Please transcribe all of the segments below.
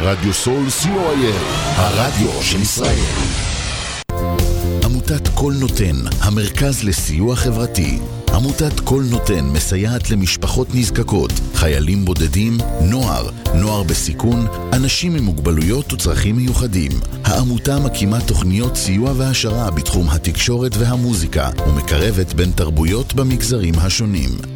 רדיו סול co.il, הרדיו של ישראל. עמותת קול נותן, המרכז לסיוע חברתי. עמותת קול נותן מסייעת למשפחות נזקקות, חיילים בודדים, נוער, נוער בסיכון, אנשים עם מוגבלויות וצרכים מיוחדים. העמותה מקימה תוכניות סיוע והעשרה בתחום התקשורת והמוזיקה ומקרבת בין תרבויות במגזרים השונים.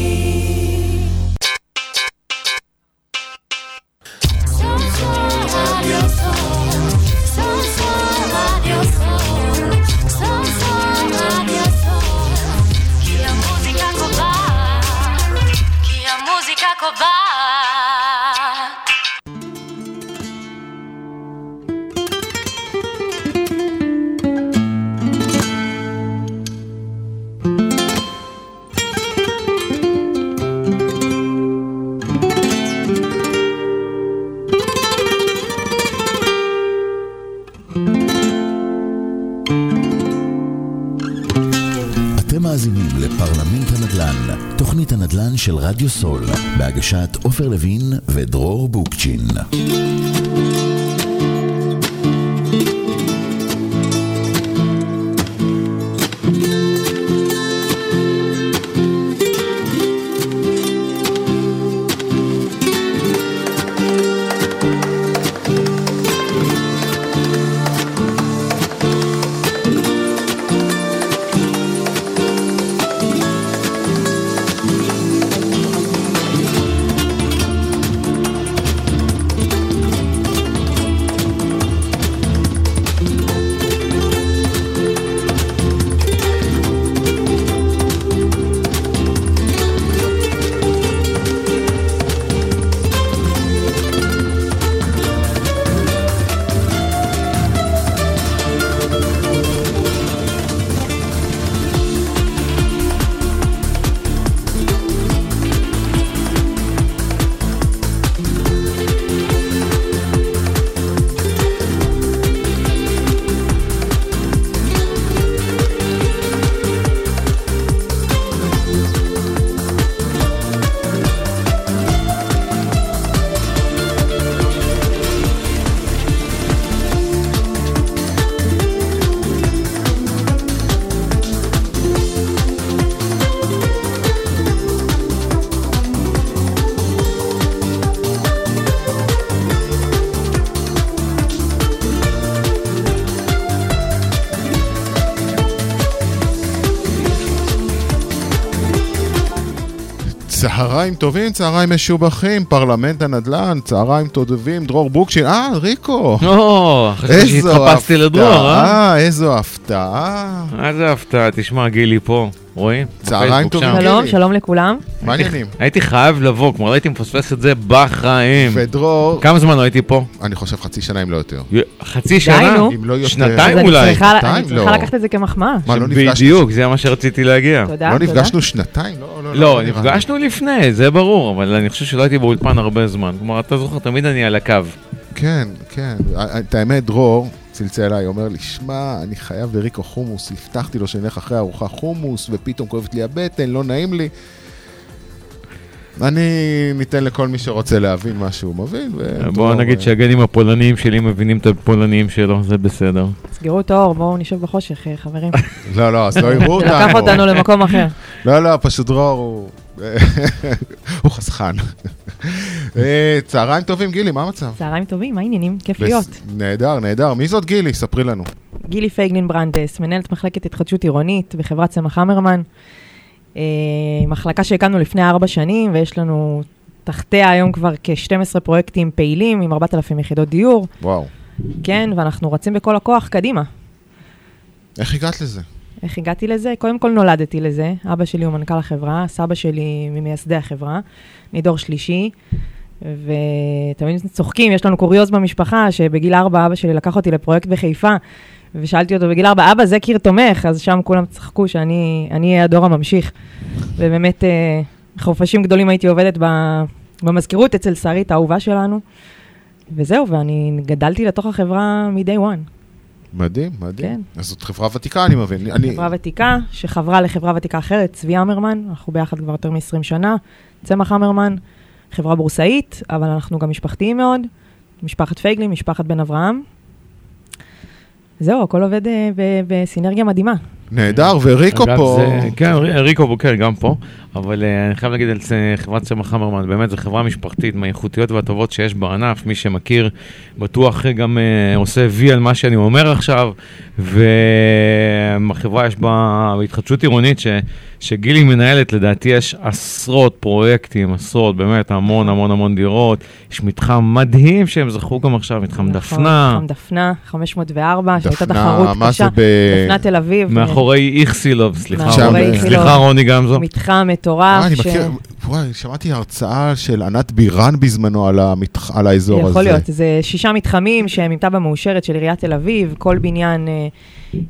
הנדל"ן של רדיו סול, בהגשת עופר לוין ודרור בוקצ'ין. צהריים טובים, צהריים משובחים, פרלמנט הנדל"ן, צהריים טובים, דרור בוקשין, אה, ריקו. או, חשבתי שהתחפשתי לדרור, אה? אה, איזו הפתעה. איזה הפתעה, תשמע, גילי פה, רואים? צהריים טובים. שם. שלום, גילי. שלום לכולם. מה העניינים? הייתי חייב לבוא, כלומר, לא הייתי מפספס את זה בחיים. ודרור, כמה זמן לא הייתי פה? אני חושב חצי שנה אם לא יותר. חצי שנה? אם לא יותר. שנתיים אולי. אני צריכה לא. לקחת את זה כמחמאה. מה, לא נפגשנו? בדיוק, זה מה שרציתי להגיע. תודה, לא תודה. נפגשנו שנתיים? לא, לא, לא. נפגשנו לפני, זה ברור, אבל אני חושב שלא הייתי באולפן הרבה זמן. כלומר, אתה זוכר, תמיד אני על הקו. כן, כן. את האמת, דרור צלצל אליי, אומר לי, שמע, אני חייב לריקו חומוס, הבטחתי לו שנלך אחרי ארוחה חומוס, ופתאום כואבת לי הבטן, לא נעים לי. אני ניתן לכל מי שרוצה להבין מה שהוא מבין. בואו נגיד אה, שהגנים הפולניים שלי מבינים את הפולניים שלו, זה בסדר. סגרו את האור, בואו נשב בחושך, אה, חברים. לא, לא, אז לא יראו זה אותנו. לקח אותנו למקום אחר. לא, לא, פשוט דרור הוא... הוא חסכן. אה, צהריים טובים, גילי, מה המצב? צהריים טובים, מה העניינים? כיף להיות. נהדר, נהדר. מי זאת גילי? ספרי לנו. גילי פייגלין ברנדס, מנהלת מחלקת התחדשות עירונית בחברת צמח המרמן. אה, מחלקה שהקמנו לפני ארבע שנים, ויש לנו תחתיה היום כבר כ-12 פרויקטים פעילים עם 4,000 יחידות דיור. וואו. כן, ואנחנו רצים בכל הכוח קדימה. איך הגעת לזה? איך הגעתי לזה? קודם כל נולדתי לזה. אבא שלי הוא מנכ"ל החברה, סבא שלי ממייסדי החברה, אני דור שלישי. ותמיד צוחקים, יש לנו קוריוז במשפחה, שבגיל ארבע אבא שלי לקח אותי לפרויקט בחיפה, ושאלתי אותו בגיל ארבע, אבא, זה קיר תומך, אז שם כולם צחקו שאני אני אהיה הדור הממשיך. ובאמת, אה, חופשים גדולים הייתי עובדת במזכירות אצל שרית האהובה שלנו. וזהו, ואני גדלתי לתוך החברה מ-day one. מדהים, מדהים. כן. אז זאת חברה ותיקה, אני מבין. אני... חברה ותיקה, שחברה לחברה ותיקה אחרת, צבי המרמן, אנחנו ביחד כבר יותר מ-20 שנה, צמח המרמן, חברה בורסאית, אבל אנחנו גם משפחתיים מאוד, משפחת פייגלין, משפחת בן אברהם. זהו, הכל עובד אה, בסינרגיה מדהימה. נהדר, וריקו פה... זה- כן, רי- ריקו בוקר גם פה, אבל אה, אני חייב להגיד על זה, חברת צמח המרמן, באמת זו חברה משפחתית מהאיכותיות והטובות שיש בענף, מי שמכיר בטוח גם אה, עושה וי על מה שאני אומר עכשיו, והחברה יש בה התחדשות עירונית ש, שגילי מנהלת, לדעתי יש עשרות פרויקטים, עשרות, באמת המון המון המון דירות, יש מתחם מדהים שהם זכו גם עכשיו, מתחם נכון, דפנה, מתחם דפנה, 504, שהייתה דפנה, תחרות מה קשה. זה ב... דפנה תל אביב. מאחורי איכסילוב, סליחה. סליחה רוני גמזו. מתחם מטורף. אה, אני מכיר, וואי, שמעתי הרצאה של ענת בירן בזמנו על, המתח... על האזור הזה. יכול להיות, זה שישה מתחמים שהם עם תב"ע מאושרת של עיריית תל אביב, כל בניין אה,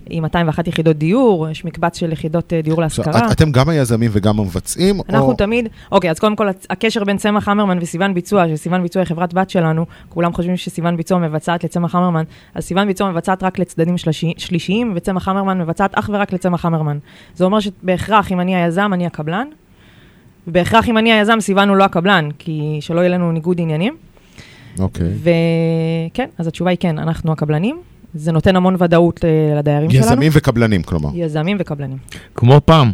עם 201 יחידות דיור, יש מקבץ של יחידות אה, דיור להשכרה. את- אתם גם היזמים וגם המבצעים? אנחנו או... תמיד, אוקיי, אז קודם כל, הקשר בין צמח המרמן וסיוון ביצוע, שסיוון ביצוע היא חברת בת שלנו, כולם חושבים שסיוון ביצוע מבצעת לצמח המרמן, אז סיוון ביצוע מבצעת רק לצדדים שלישי, שלישיים, וצמח המרמן מבצעת אך ורק לצמח המרמן. זה אומר שבהכרח, אם אני היזם, אני הקבלן, ובהכרח אם אני היזם, סיוון הוא לא הקבלן, כי שלא יהיה לנו ניגוד עניינים. אוקיי. וכן, אז התשובה היא כן, אנחנו הקבלנים. זה נותן המון ודאות אה, לדיירים שלנו. יזמים וקבלנים, כלומר. יזמים וקבלנים. כמו פעם.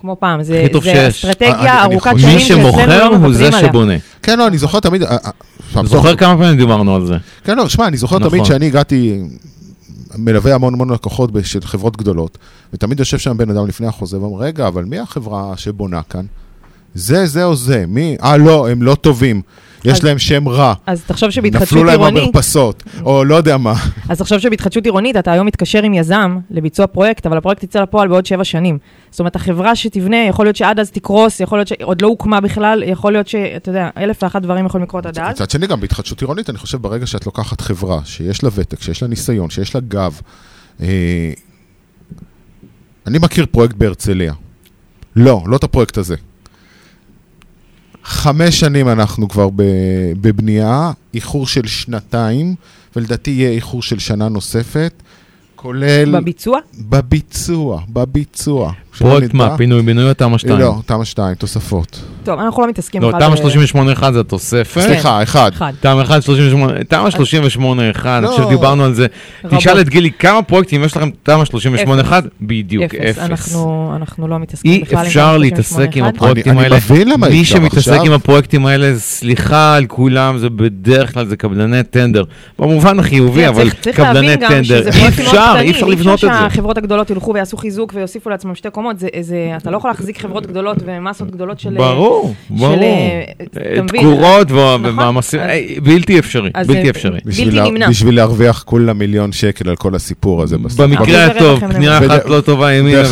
כמו פעם, זה, זה אסטרטגיה אני ארוכת שנים מי שמוכר לא הוא זה עליה. שבונה. כן, לא, אני זוכר תמיד... אה, אה, זוכר כמה פעמים דיברנו על זה. כן, לא, שמע, אני זוכר נכון. תמיד שאני הגעתי, מלווה המון המון לקוחות של חברות גדולות, ותמיד יושב שם בן אדם לפני החוזה ואומר, רגע, אבל מי החברה שבונה כאן? זה, זה או זה? מי? אה, לא, הם לא טובים. יש אז- להם שם רע. אז תחשוב שבהתחדשות נפלו להם עירונית, המרפסות, או לא יודע מה. אז תחשוב שבהתחדשות עירונית אתה היום מתקשר עם יזם לביצוע פרויקט, אבל הפרויקט יצא לפועל בעוד שבע שנים. זאת אומרת, החברה שתבנה, יכול להיות שעד אז תקרוס, יכול להיות שעוד לא הוקמה בכלל, יכול להיות שאתה יודע, אלף ואחת דברים יכולים לקרות עד אז. מצד שני, גם בהתחדשות עירונית, אני חושב, ברגע שאת לוקחת חברה שיש לה ותק, שיש לה ניסיון, שיש לה גב, אה, אני מכיר פרויקט בהרצליה. לא, לא את הפרויקט הזה. חמש שנים אנחנו כבר בבנייה, איחור של שנתיים, ולדעתי יהיה איחור של שנה נוספת, כולל... בביצוע? בביצוע, בביצוע. פרויקט. מה, פינוי בינוי או תמ"א 2? לא, תמ"א 2, תוספות. טוב, אנחנו לא מתעסקים לא, תמ"א ב- 38 1 זה התוספת. סליחה, אחד. אחד. תמ"א 1, 38, תמ"א 38 1, אני לא. חושב שדיברנו על זה. תשאל את גילי, כמה פרויקטים יש לכם תמ"א 38 אפס. 1? בדיוק, אפס. אנחנו, לא מתעסקים אי בכלל עם אפשר תמ"א להתעסק עם 38-1. הפרויקטים אני- אני האלה. מבין למה אי מי אפשר שמתעסק עכשיו. עם הפרויקטים האלה, סליחה על כולם, זה בדרך כלל זה קבלני טנדר. במובן החיובי, כן, אבל קבלני להבין גם טנדר. שזה אי אפשר, אי אפשר לבנות את זה. שהחברות הגדולות ילכו ויעשו חיזוק ויוסיפו לעצמם שתי קומות, זה, זה, אתה לא יכול להחזיק חברות גדולות ומסות גדולות של... ברור, ברור. אה? תקורות נכון. ומעמסים, אז- אה, בלתי אפשרי, אז בלתי אפשרי. בשביל בלתי לה- נמנע. בשביל להרוויח כולה מיליון שקל על כל הסיפור הזה בסוף. במקרה הטוב, פנייה. אחת לא טובה ימינה,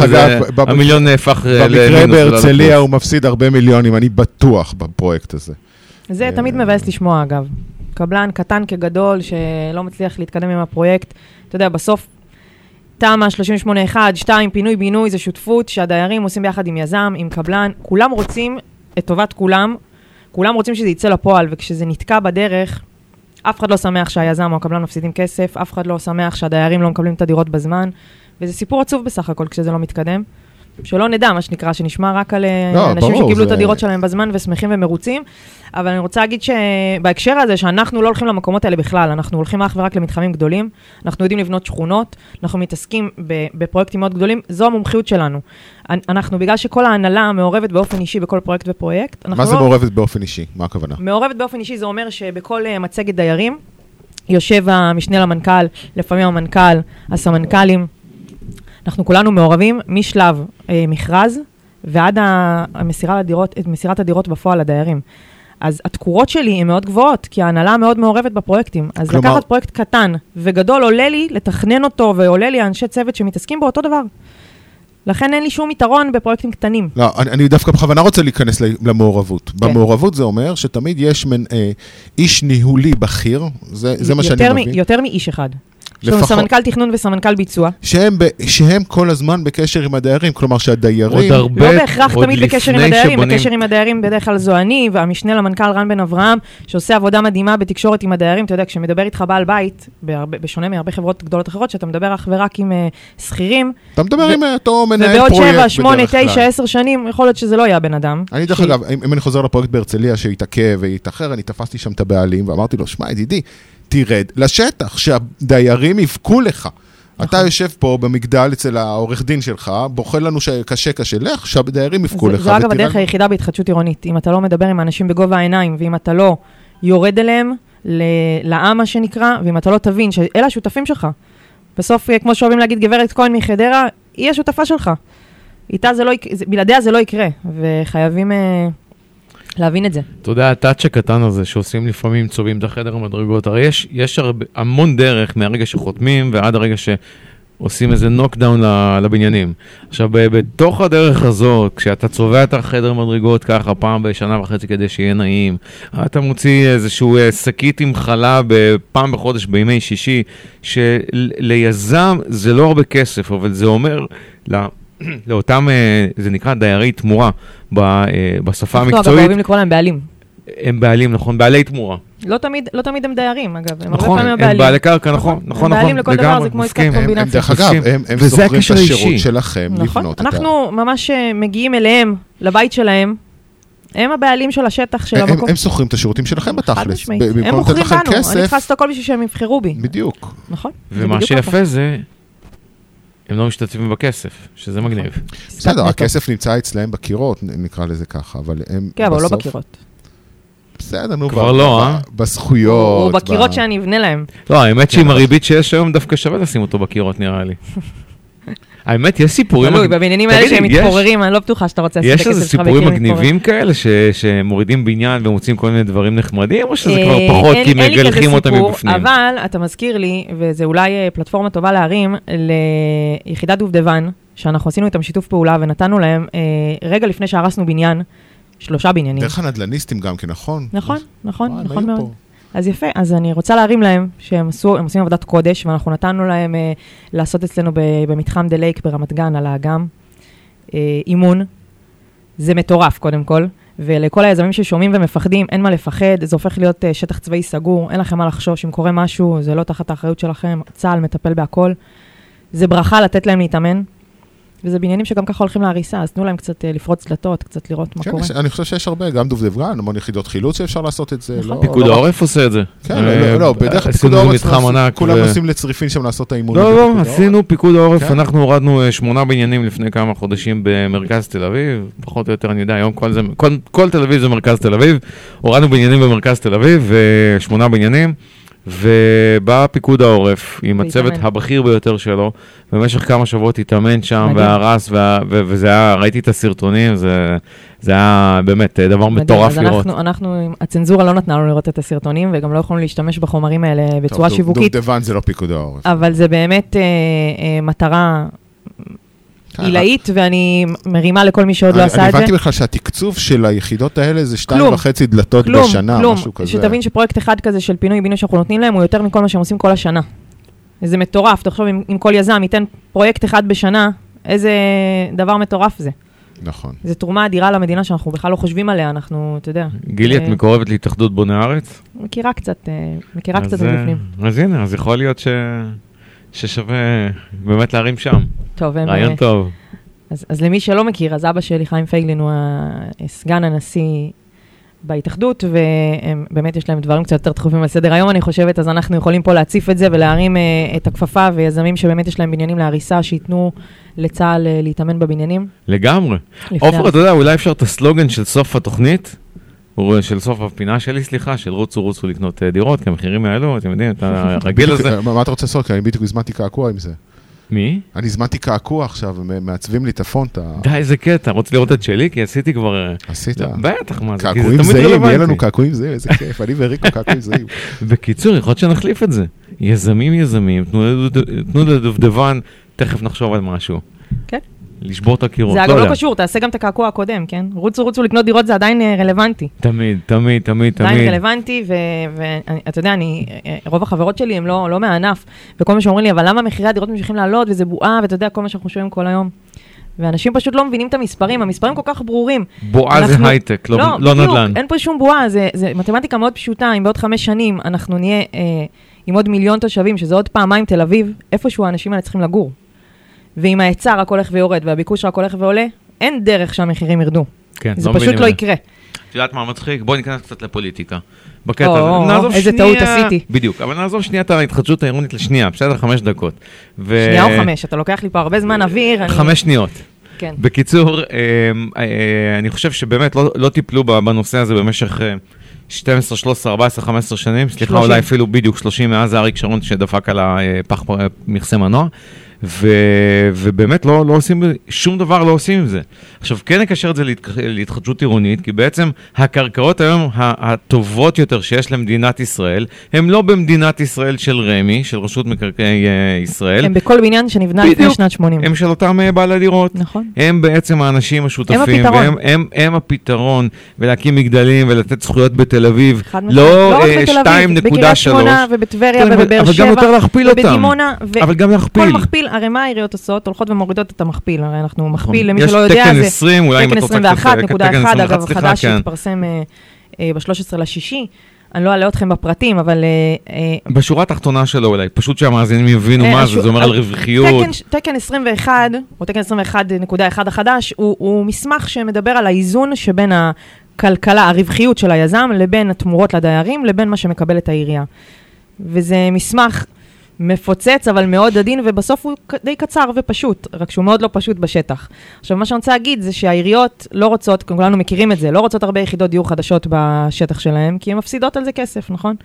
המיליון נהפך אה, במקרה למינוס ולא בהרצליה. הוא מפסיד הרבה מיליונים, אני בטוח בפרויקט הזה. זה תמיד מבאס לשמוע, אגב. קבלן קטן כגדול, שלא מצליח להתקדם עם הפרויקט. אתה יודע, בסוף, תמ"א 38-1, 2, פינוי-בינוי, זה שותפות שהדיירים עושים ביחד עם יזם, עם קבלן. כולם רוצים את טובת כולם, כולם רוצים שזה יצא לפועל, וכשזה נתקע בדרך, אף אחד לא שמח שהיזם או הקבלן מפסידים כסף, אף אחד לא שמח שהדיירים לא מקבלים את הדירות בזמן, וזה סיפור עצוב בסך הכל כשזה לא מתקדם. שלא נדע, מה שנקרא, שנשמע רק על אה, לא, אנשים ברור, שקיבלו זה- את הדירות שלהם בזמן ושמחים ומרוצים, אבל אני רוצה להגיד שבהקשר הזה, שאנחנו לא הולכים למקומות האלה בכלל, אנחנו הולכים אך ורק למתחמים גדולים, אנחנו יודעים לבנות שכונות, אנחנו מתעסקים בפרויקטים מאוד גדולים, זו המומחיות שלנו. אנ- אנחנו, בגלל שכל ההנהלה מעורבת באופן אישי בכל פרויקט ופרויקט, אנחנו מה זה לא... מעורבת באופן אישי? מה הכוונה? מעורבת באופן אישי זה אומר שבכל uh, מצגת דיירים יושב המשנה למנכ"ל, לפעמים המנכ"ל, הסמנכ"לים. אנחנו כולנו מעורבים משלב uh, מכרז ועד המסירה לדירות, את מסירת הדירות בפועל לדיירים. אז התקורות שלי הן מאוד גבוהות, כי ההנהלה מאוד מעורבת בפרויקטים. אז כלומר- לקחת פרויקט קטן וגדול עולה לי לתכנן אותו, ועולה לי אנשי צוות שמתעסקים בו אותו דבר. לכן אין לי שום יתרון בפרויקטים קטנים. לא, אני, אני דווקא בכוונה רוצה להיכנס למעורבות. כן. במעורבות זה אומר שתמיד יש מנ, אה, איש ניהולי בכיר, זה, זה מה שאני מבין. יותר מאיש אחד. יש לנו לפחות- סמנכ"ל תכנון וסמנכ"ל ביצוע. שהם, ב, שהם כל הזמן בקשר עם הדיירים, כלומר עוד שהדיירים... הרבה, לא בהכרח עוד תמיד בקשר עם הדיירים, שבונים- בקשר עם הדיירים בדרך כלל זו אני והמשנה למנכ"ל רן בן אברהם, שעושה עבודה מדהימה בתקשורת עם הדיירים. אתה יודע, כשמדבר איתך בעל בית, בהרבה, בשונה מהרבה חברות גדולות אחרות, שאתה מדבר אך ורק עם אה, שכירים, אתה מדבר ו- עם אותו מנהל ובעוד פרויקט שבע, שמונה, בדרך כלל. תשע, עשר שנים, יכול להיות שזה לא יהיה הבן אדם. אני דרך ש- אגב, אם אם אני חוזר לפרויקט בהרצליה שהתעכב והתאחר, אני תפסתי שם את הבעלים ואמרתי לו, שמע ידידי, תרד לשטח, שהדיירים יבכו לך. נכון. אתה יושב פה במגדל אצל העורך דין שלך, בוכה לנו שקשה קשה, לך, שהדיירים יבכו לך. זו אגב הדרך היחידה בהתחדשות עירונית. אם אתה לא מדבר עם אנשים בגובה העיניים, ואם אתה לא יורד אליהם, לעם מה שנקרא, ואם אתה לא תבין שאלה השותפים שלך. בסוף, אה, כמו שאוהבים להגיד, גברת כהן מחדרה, היא השותפה שלך. איתה זה לא יקרה, בלעדיה זה לא יקרה, וחייבים אה, להבין את זה. אתה יודע, הטאץ' הקטן הזה שעושים לפעמים, צובעים את החדר המדרגות, הרי יש, יש הרבה, המון דרך מהרגע שחותמים ועד הרגע שעושים איזה נוקדאון לבניינים. עכשיו, בתוך הדרך הזאת, כשאתה צובע את החדר מדרגות ככה פעם בשנה וחצי כדי שיהיה נעים, אתה מוציא איזשהו אה, שקית עם חלב אה, פעם בחודש בימי שישי, שליזם זה לא הרבה כסף, אבל זה אומר... ל- לאותם, אה, זה נקרא דיירי תמורה אה, בשפה אנחנו אגב המקצועית. אוהבים לקרוא להם בעלים. הם בעלים, נכון, בעלי תמורה. לא תמיד, לא תמיד הם דיירים, אגב, הם הרבה נכון, פעמים הם הבעלים. בעלי קרקע, נכון, הם נכון, בעלים נכון, לכל דבר, זה כמו עסקת. הם, הם קומבינציה. דרך אגב. הם, הם וזה זוכרים את השירות. שלכם נכון, לבנות את ה... אנחנו ממש אה, מגיעים אליהם, לבית שלהם, הם הבעלים של השטח של הם, המקום. הם שוכרים את השירותים שלכם חד בתכלס. משמעית. ב- הם מוכרים בנו, אני צריכה לעשות הכל בשביל שהם יבחרו בי. בדיוק. נכון? ומה. שיפה זה, הם לא משתתפים בכסף, שזה מגניב. בסדר. הכסף נמצא אצלם בקירות, נקרא לזה ככה, אבל הם כן, אבל לא בקירות. בסדר, נו, כבר לא, אה? בזכויות. הוא בקירות שאני אבנה להם. לא, האמת שעם כן. הריבית שיש היום, דווקא שווה לשים אותו בקירות, נראה לי. האמת, יש סיפורים... תלוי, בבניינים האלה שהם יש- מתפוררים, אני לא בטוחה שאתה רוצה לשים את יש הכסף איזה שלך סיפורים בקיר מתפורר. מגניבים כאלה ש- שמורידים בניין ומוצאים כל מיני דברים נחמדים, או שזה אה, כבר פחות כי אין לי כזה מגלחים אותם סיפור, מבפנים? אבל אתה מזכיר לי, וזה אולי אה, פלטפורמה טובה להרים, ליחידת דובדבן, שאנחנו עשינו איתם שיתוף פעולה ונתנו להם, אה, רגע לפני שהרסנו בניין, שלושה בניינים. דרך הנדל"ניסטים גם כן, נכון? נכון, נכון, נכון מאוד. אז יפה, אז אני רוצה להרים להם שהם עשו, הם עושים עבודת קודש, ואנחנו נתנו להם אה, לעשות אצלנו ב, במתחם דה לייק ברמת גן, על האגם, אה, אימון. זה מטורף, קודם כל. ולכל היזמים ששומעים ומפחדים, אין מה לפחד, זה הופך להיות אה, שטח צבאי סגור, אין לכם מה לחשוש, אם קורה משהו, זה לא תחת האחריות שלכם, צה"ל מטפל בהכל. זה ברכה לתת להם להתאמן, וזה בניינים שגם ככה הולכים להריסה, אז תנו להם קצת אה, לפרוץ דלתות, קצת לראות מה כן, קורה. אני חושב שיש הרבה, גם דובדבן, המון יחידות חילוץ שאפשר לעשות את זה. נכון. לא- פיקוד לא העורף עושה את זה. כן, אה, לא, לא, בדרך כלל פיקוד העורף. כולם נוסעים לצריפין שם לעשות את האימונים. לא, לא. עשינו פיקוד העורף, כן. אנחנו הורדנו אה, שמונה בניינים לפני כמה חודשים במרכז תל אביב, פחות או יותר, אני יודע, היום כל זה, כל- כל תל אביב זה מרכז תל אביב, הורדנו בניינים במרכז תל אביב, אה, שמונה בניינים, ובא פיקוד העורף עם הצוות. הבכיר ביותר שלו, במשך כמה שבועות התאמן שם מדהים. והרס, וה- ו- וזה היה, ראיתי את הסרטונים, זה זה היה באמת אה, דבר מדהים, מטורף אז לראות. אנחנו, אנחנו, הצנזורה לא נתנה לנו לראות את הסרטונים, וגם לא יכולנו להשתמש בחומרים האלה טוב, בצורה דוב- שיווקית, דובדבן זה לא פיקוד העורף. אבל זה באמת אה, אה, מטרה עילאית, ואני מרימה לכל מי שעוד לא אני- עשה את אני זה. הבנתי בכלל שהתקצוב של היחידות האלה זה שתיים. וחצי דלתות כלום, בשנה, כלום. משהו כזה. שתבין שפרויקט אחד כזה של פינוי-בינוי שאנחנו נותנים להם, הוא יותר מכל מה שהם עושים כל השנה. זה מטורף, תחשוב אם, כל יזם ייתן פרויקט אחד בשנה, איזה דבר מטורף זה. נכון. זו תרומה אדירה למדינה שאנחנו בכלל לא חושבים עליה, אנחנו, אתה יודע, גילי, את אה, מקורבת להתאחדות בוני הארץ? מכירה קצת, אה, מכירה קצת אה, מבפנים. אז הנה, אז יכול להיות ש... ששווה באמת להרים שם. טוב, הם, רעיון אה, טוב. אז, אז למי שלא מכיר, אז אבא שלי, חיים פייגלין, הוא סגן הנשיא בהתאחדות, ובאמת יש להם דברים קצת יותר דחופים על סדר היום, אני חושבת, אז אנחנו יכולים פה להציף את זה ולהרים אה, את הכפפה, ויזמים שבאמת יש להם בניינים להריסה, שייתנו לצה"ל אה, להתאמן בבניינים. לגמרי. עופר, אתה יודע, אולי אפשר את הסלוגן של סוף התוכנית, של סוף הפינה שלי, סליחה, של רוצו רוצו לקנות אה, דירות, כי המחירים יעלו, אתם יודעים, אתה רגיל לזה. מה אתה רוצה לעשות? כי אני בדיוק הזמנתי קעקוע עם זה. מי? אני הזמנתי קעקוע עכשיו, מעצבים לי את הפונט. די, איזה קטע, רוצה לראות את שלי? כי עשיתי כבר... אה, עשית? בטח, מה זה, כי זה קעקועים תמיד זהים, יהיה רלוונטי. לנו קעקועים זהים, איזה כיף, אני וריקו קעקועים זהים. בקיצור, יכול להיות שנחליף את זה. יזמים, יזמים, תנו לדובדבן, תכף נחשוב על משהו. כן. לשבור את הקירות. זה אגב יודע. לא קשור, תעשה גם את הקעקוע הקודם, כן? רוצו רוצו לקנות דירות זה עדיין אה, רלוונטי. תמיד, תמיד, תמיד, עדיין תמיד. רלוונטי, ואתה יודע, אני, אה, רוב החברות שלי הם לא, לא מהענף, וכל מה שאומרים לי, אבל למה מחירי הדירות ממשיכים לעלות, וזה בועה, ואתה יודע, כל מה שאנחנו שומעים כל היום. ואנשים פשוט לא מבינים את המספרים, המספרים כל כך ברורים. בועה זה אנחנו- הייטק, לא לא בדיוק, נדל"ן. אין פה שום בועה, זה, זה מתמטיקה מאוד פשוטה, אם בעוד חמש שנים אנחנו נהיה אה, עם עוד מיליון תושבים, שזה עוד פעמיים תל אביב, איפשהו האנשים האלה צריכים לגור. ואם ההיצע רק הולך ויורד והביקוש רק הולך ועולה, אין דרך שהמחירים ירדו. כן, זה מבינים פשוט לא. יקרה. את יודעת מה מצחיק? בואי ניכנס קצת לפוליטיקה. בקטע הזה. נעזוב איזה שנייה- טעות עשיתי. בדיוק, אבל נעזוב שנייה את ההתחדשות העירונית לשנייה, בסדר? חמש דקות. ו- שנייה או חמש, אתה לוקח לי פה הרבה זמן אוויר. אני- חמש שניות. כן. בקיצור, אה, אה, אני חושב שבאמת לא, לא טיפלו בנושא הזה במשך אה, 12, 13, 14, 15 שנים, סליחה, 30. אולי אפילו בדיוק 30 מאז אריק שרון שדפק על הפח מכסה מנוע, ו, ובאמת לא, לא עושים, שום דבר לא עושים עם זה. עכשיו, כן נקשר את זה להתח- להתחדשות עירונית, כי בעצם הקרקעות היום הטובות יותר שיש למדינת ישראל, הן לא במדינת ישראל של רמ"י, של רשות מקרקעי אה, ישראל, הם בכל בניין שנבנה לפני. שנת 80. הם של אותם אה, בעלי דירות. נכון. הם בעצם האנשים השותפים, הפתרון. והם הם, הם הפתרון, ולהקים מגדלים ולתת זכויות בתל אביב, חד משמעית. לא רק אה, בתל אביב, 2.3. בקריית שמונה ובטבריה כן, אבל- ובבאר אבל שבע. גם יותר להכפיל אותם. ובדימונה. ו- אבל גם להכפיל. כל מכפיל, הרי מה העיריות עושות? הולכות ומורידות את המכפיל, הרי אנחנו מכפיל, למי נכון. יש שלא יודע, תקן זה 20, אולי אם תקן את רוצה קצת... 21.1, תקן 21, אגב, חדש כן. שהתפרסם אה, ב-13 לשישי. אני לא אלאה אתכם בפרטים, אבל... אה, אה, בשורה התחתונה שלו אולי, פשוט שהמאזינים יבינו אה, מה זה, זה אומר על אה, רווחיות. תקן, תקן 21, או תקן 21.1 החדש, הוא מסמך שמדבר על האיזון שבין הכלכלה, הרווחיות של היזם, לבין התמורות לדיירים, לבין מה שמקבלת העירייה. וזה מסמך מפוצץ, אבל מאוד עדין, ובסוף הוא די קצר ופשוט, רק שהוא מאוד לא פשוט בשטח. עכשיו, מה שאני רוצה להגיד זה שהעיריות לא רוצות, כולנו מכירים את זה, לא רוצות הרבה יחידות דיור חדשות בשטח שלהם, כי הן מפסידות על זה כסף, נכון?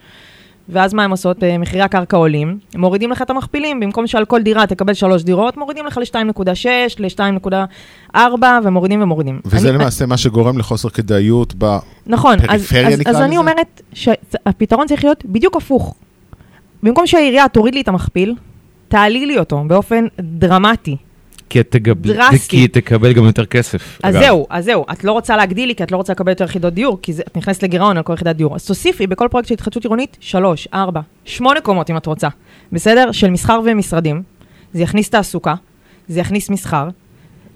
ואז מה הן עושות? אה, מחירי הקרקע עולים, מורידים לך את המכפילים, במקום שעל כל דירה תקבל שלוש דירות, מורידים לך ל-2.6, ל-2.4, ומורידים ומורידים. וזה אני- למעשה מה שגורם לחוסר כדאיות ב... נכון, אז, אז, אז אני? אומרת שהפתרון צריך להיות בדיוק הפוך. במקום שהעירייה תוריד לי את המכפיל, תעלי לי אותו באופן דרמטי. כי את תגב- דרסטי. כי היא תקבל גם יותר כסף. אז אגב. זהו, אז זהו, את לא רוצה להגדיל לי, כי את לא רוצה לקבל יותר יחידות דיור, כי זה, את נכנסת לגירעון על כל יחידת דיור. אז תוסיפי בכל פרויקט של התחדשות עירונית, שלוש, ארבע, שמונה קומות אם את רוצה, בסדר? של מסחר ומשרדים. זה יכניס תעסוקה, זה יכניס מסחר,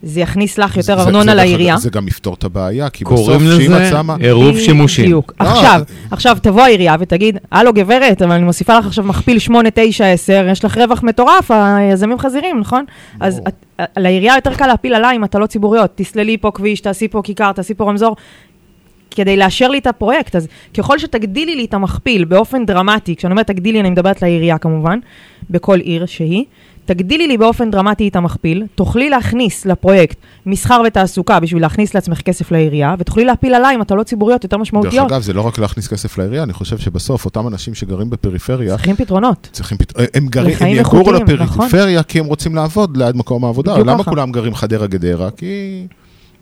זה יכניס לך יותר זה- ארנונה לעירייה. זה גם יפתור את הבעיה, כי בסוף קוראים שאם את לזה. עירוב שימושים. בדיוק. לא, עכשיו, עכשיו תבוא העירייה ותגיד, הלו גברת, אבל אני מוסיפה לך עכשיו מכפיל 8, 9, 10, יש לך רווח מטורף, היזמים חזירים, נכון? אז את- לעירייה יותר קל להפיל עליי אם אתה לא ציבוריות. תסללי פה כביש, תעשי פה כיכר, תעשי פה רמזור. כדי לאשר לי את הפרויקט, אז ככל שתגדילי לי את המכפיל באופן דרמטי, כשאני אומרת תגדילי, אני מדברת לעירייה כמובן, בכל עיר שהיא, תגדילי לי באופן דרמטי את המכפיל, תוכלי להכניס לפרויקט מסחר ותעסוקה בשביל להכניס לעצמך כסף לעירייה, ותוכלי להפיל עליי אתה לא ציבוריות יותר דרך משמעותיות. אגב, זה לא רק להכניס כסף לעירייה, אני חושב שבסוף אותם אנשים שגרים בפריפריה, צריכים פתרונות. צריכים פת... הם גרים, הם יגורו לפריפריה כי הם רוצים לעבוד ליד מקום העבודה. למה ככה. כולם גרים חדרה גדרה? כי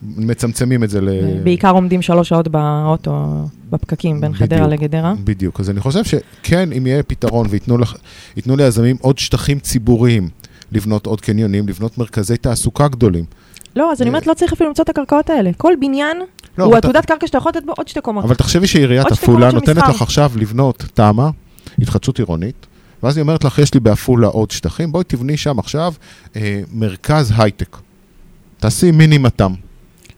מצמצמים את זה ל... בעיקר עומדים שלוש שעות באוטו, בפקקים בין חדרה בדיוק. לגדרה. בדיוק. אז אני חושב שכן, אם יהיה פתרון וייתנו ייתנו ליזמים עוד שטחים ציבוריים, לבנות עוד קניונים, לבנות מרכזי תעסוקה גדולים. לא, אז אני אומרת, לא צריך אפילו למצוא את הקרקעות האלה. כל בניין לא, הוא עתודת קרקע שאתה יכול לתת בו עוד שתי קומות. אבל תחשבי שעיריית עפולה נותנת. לך עכשיו לבנות תמ"א, התחדשות עירונית, ואז היא אומרת לך, יש לי בעפולה עוד שטחים, בואי תבני שם עכשיו אה, מרכז הייטק. תעשי מינימטם.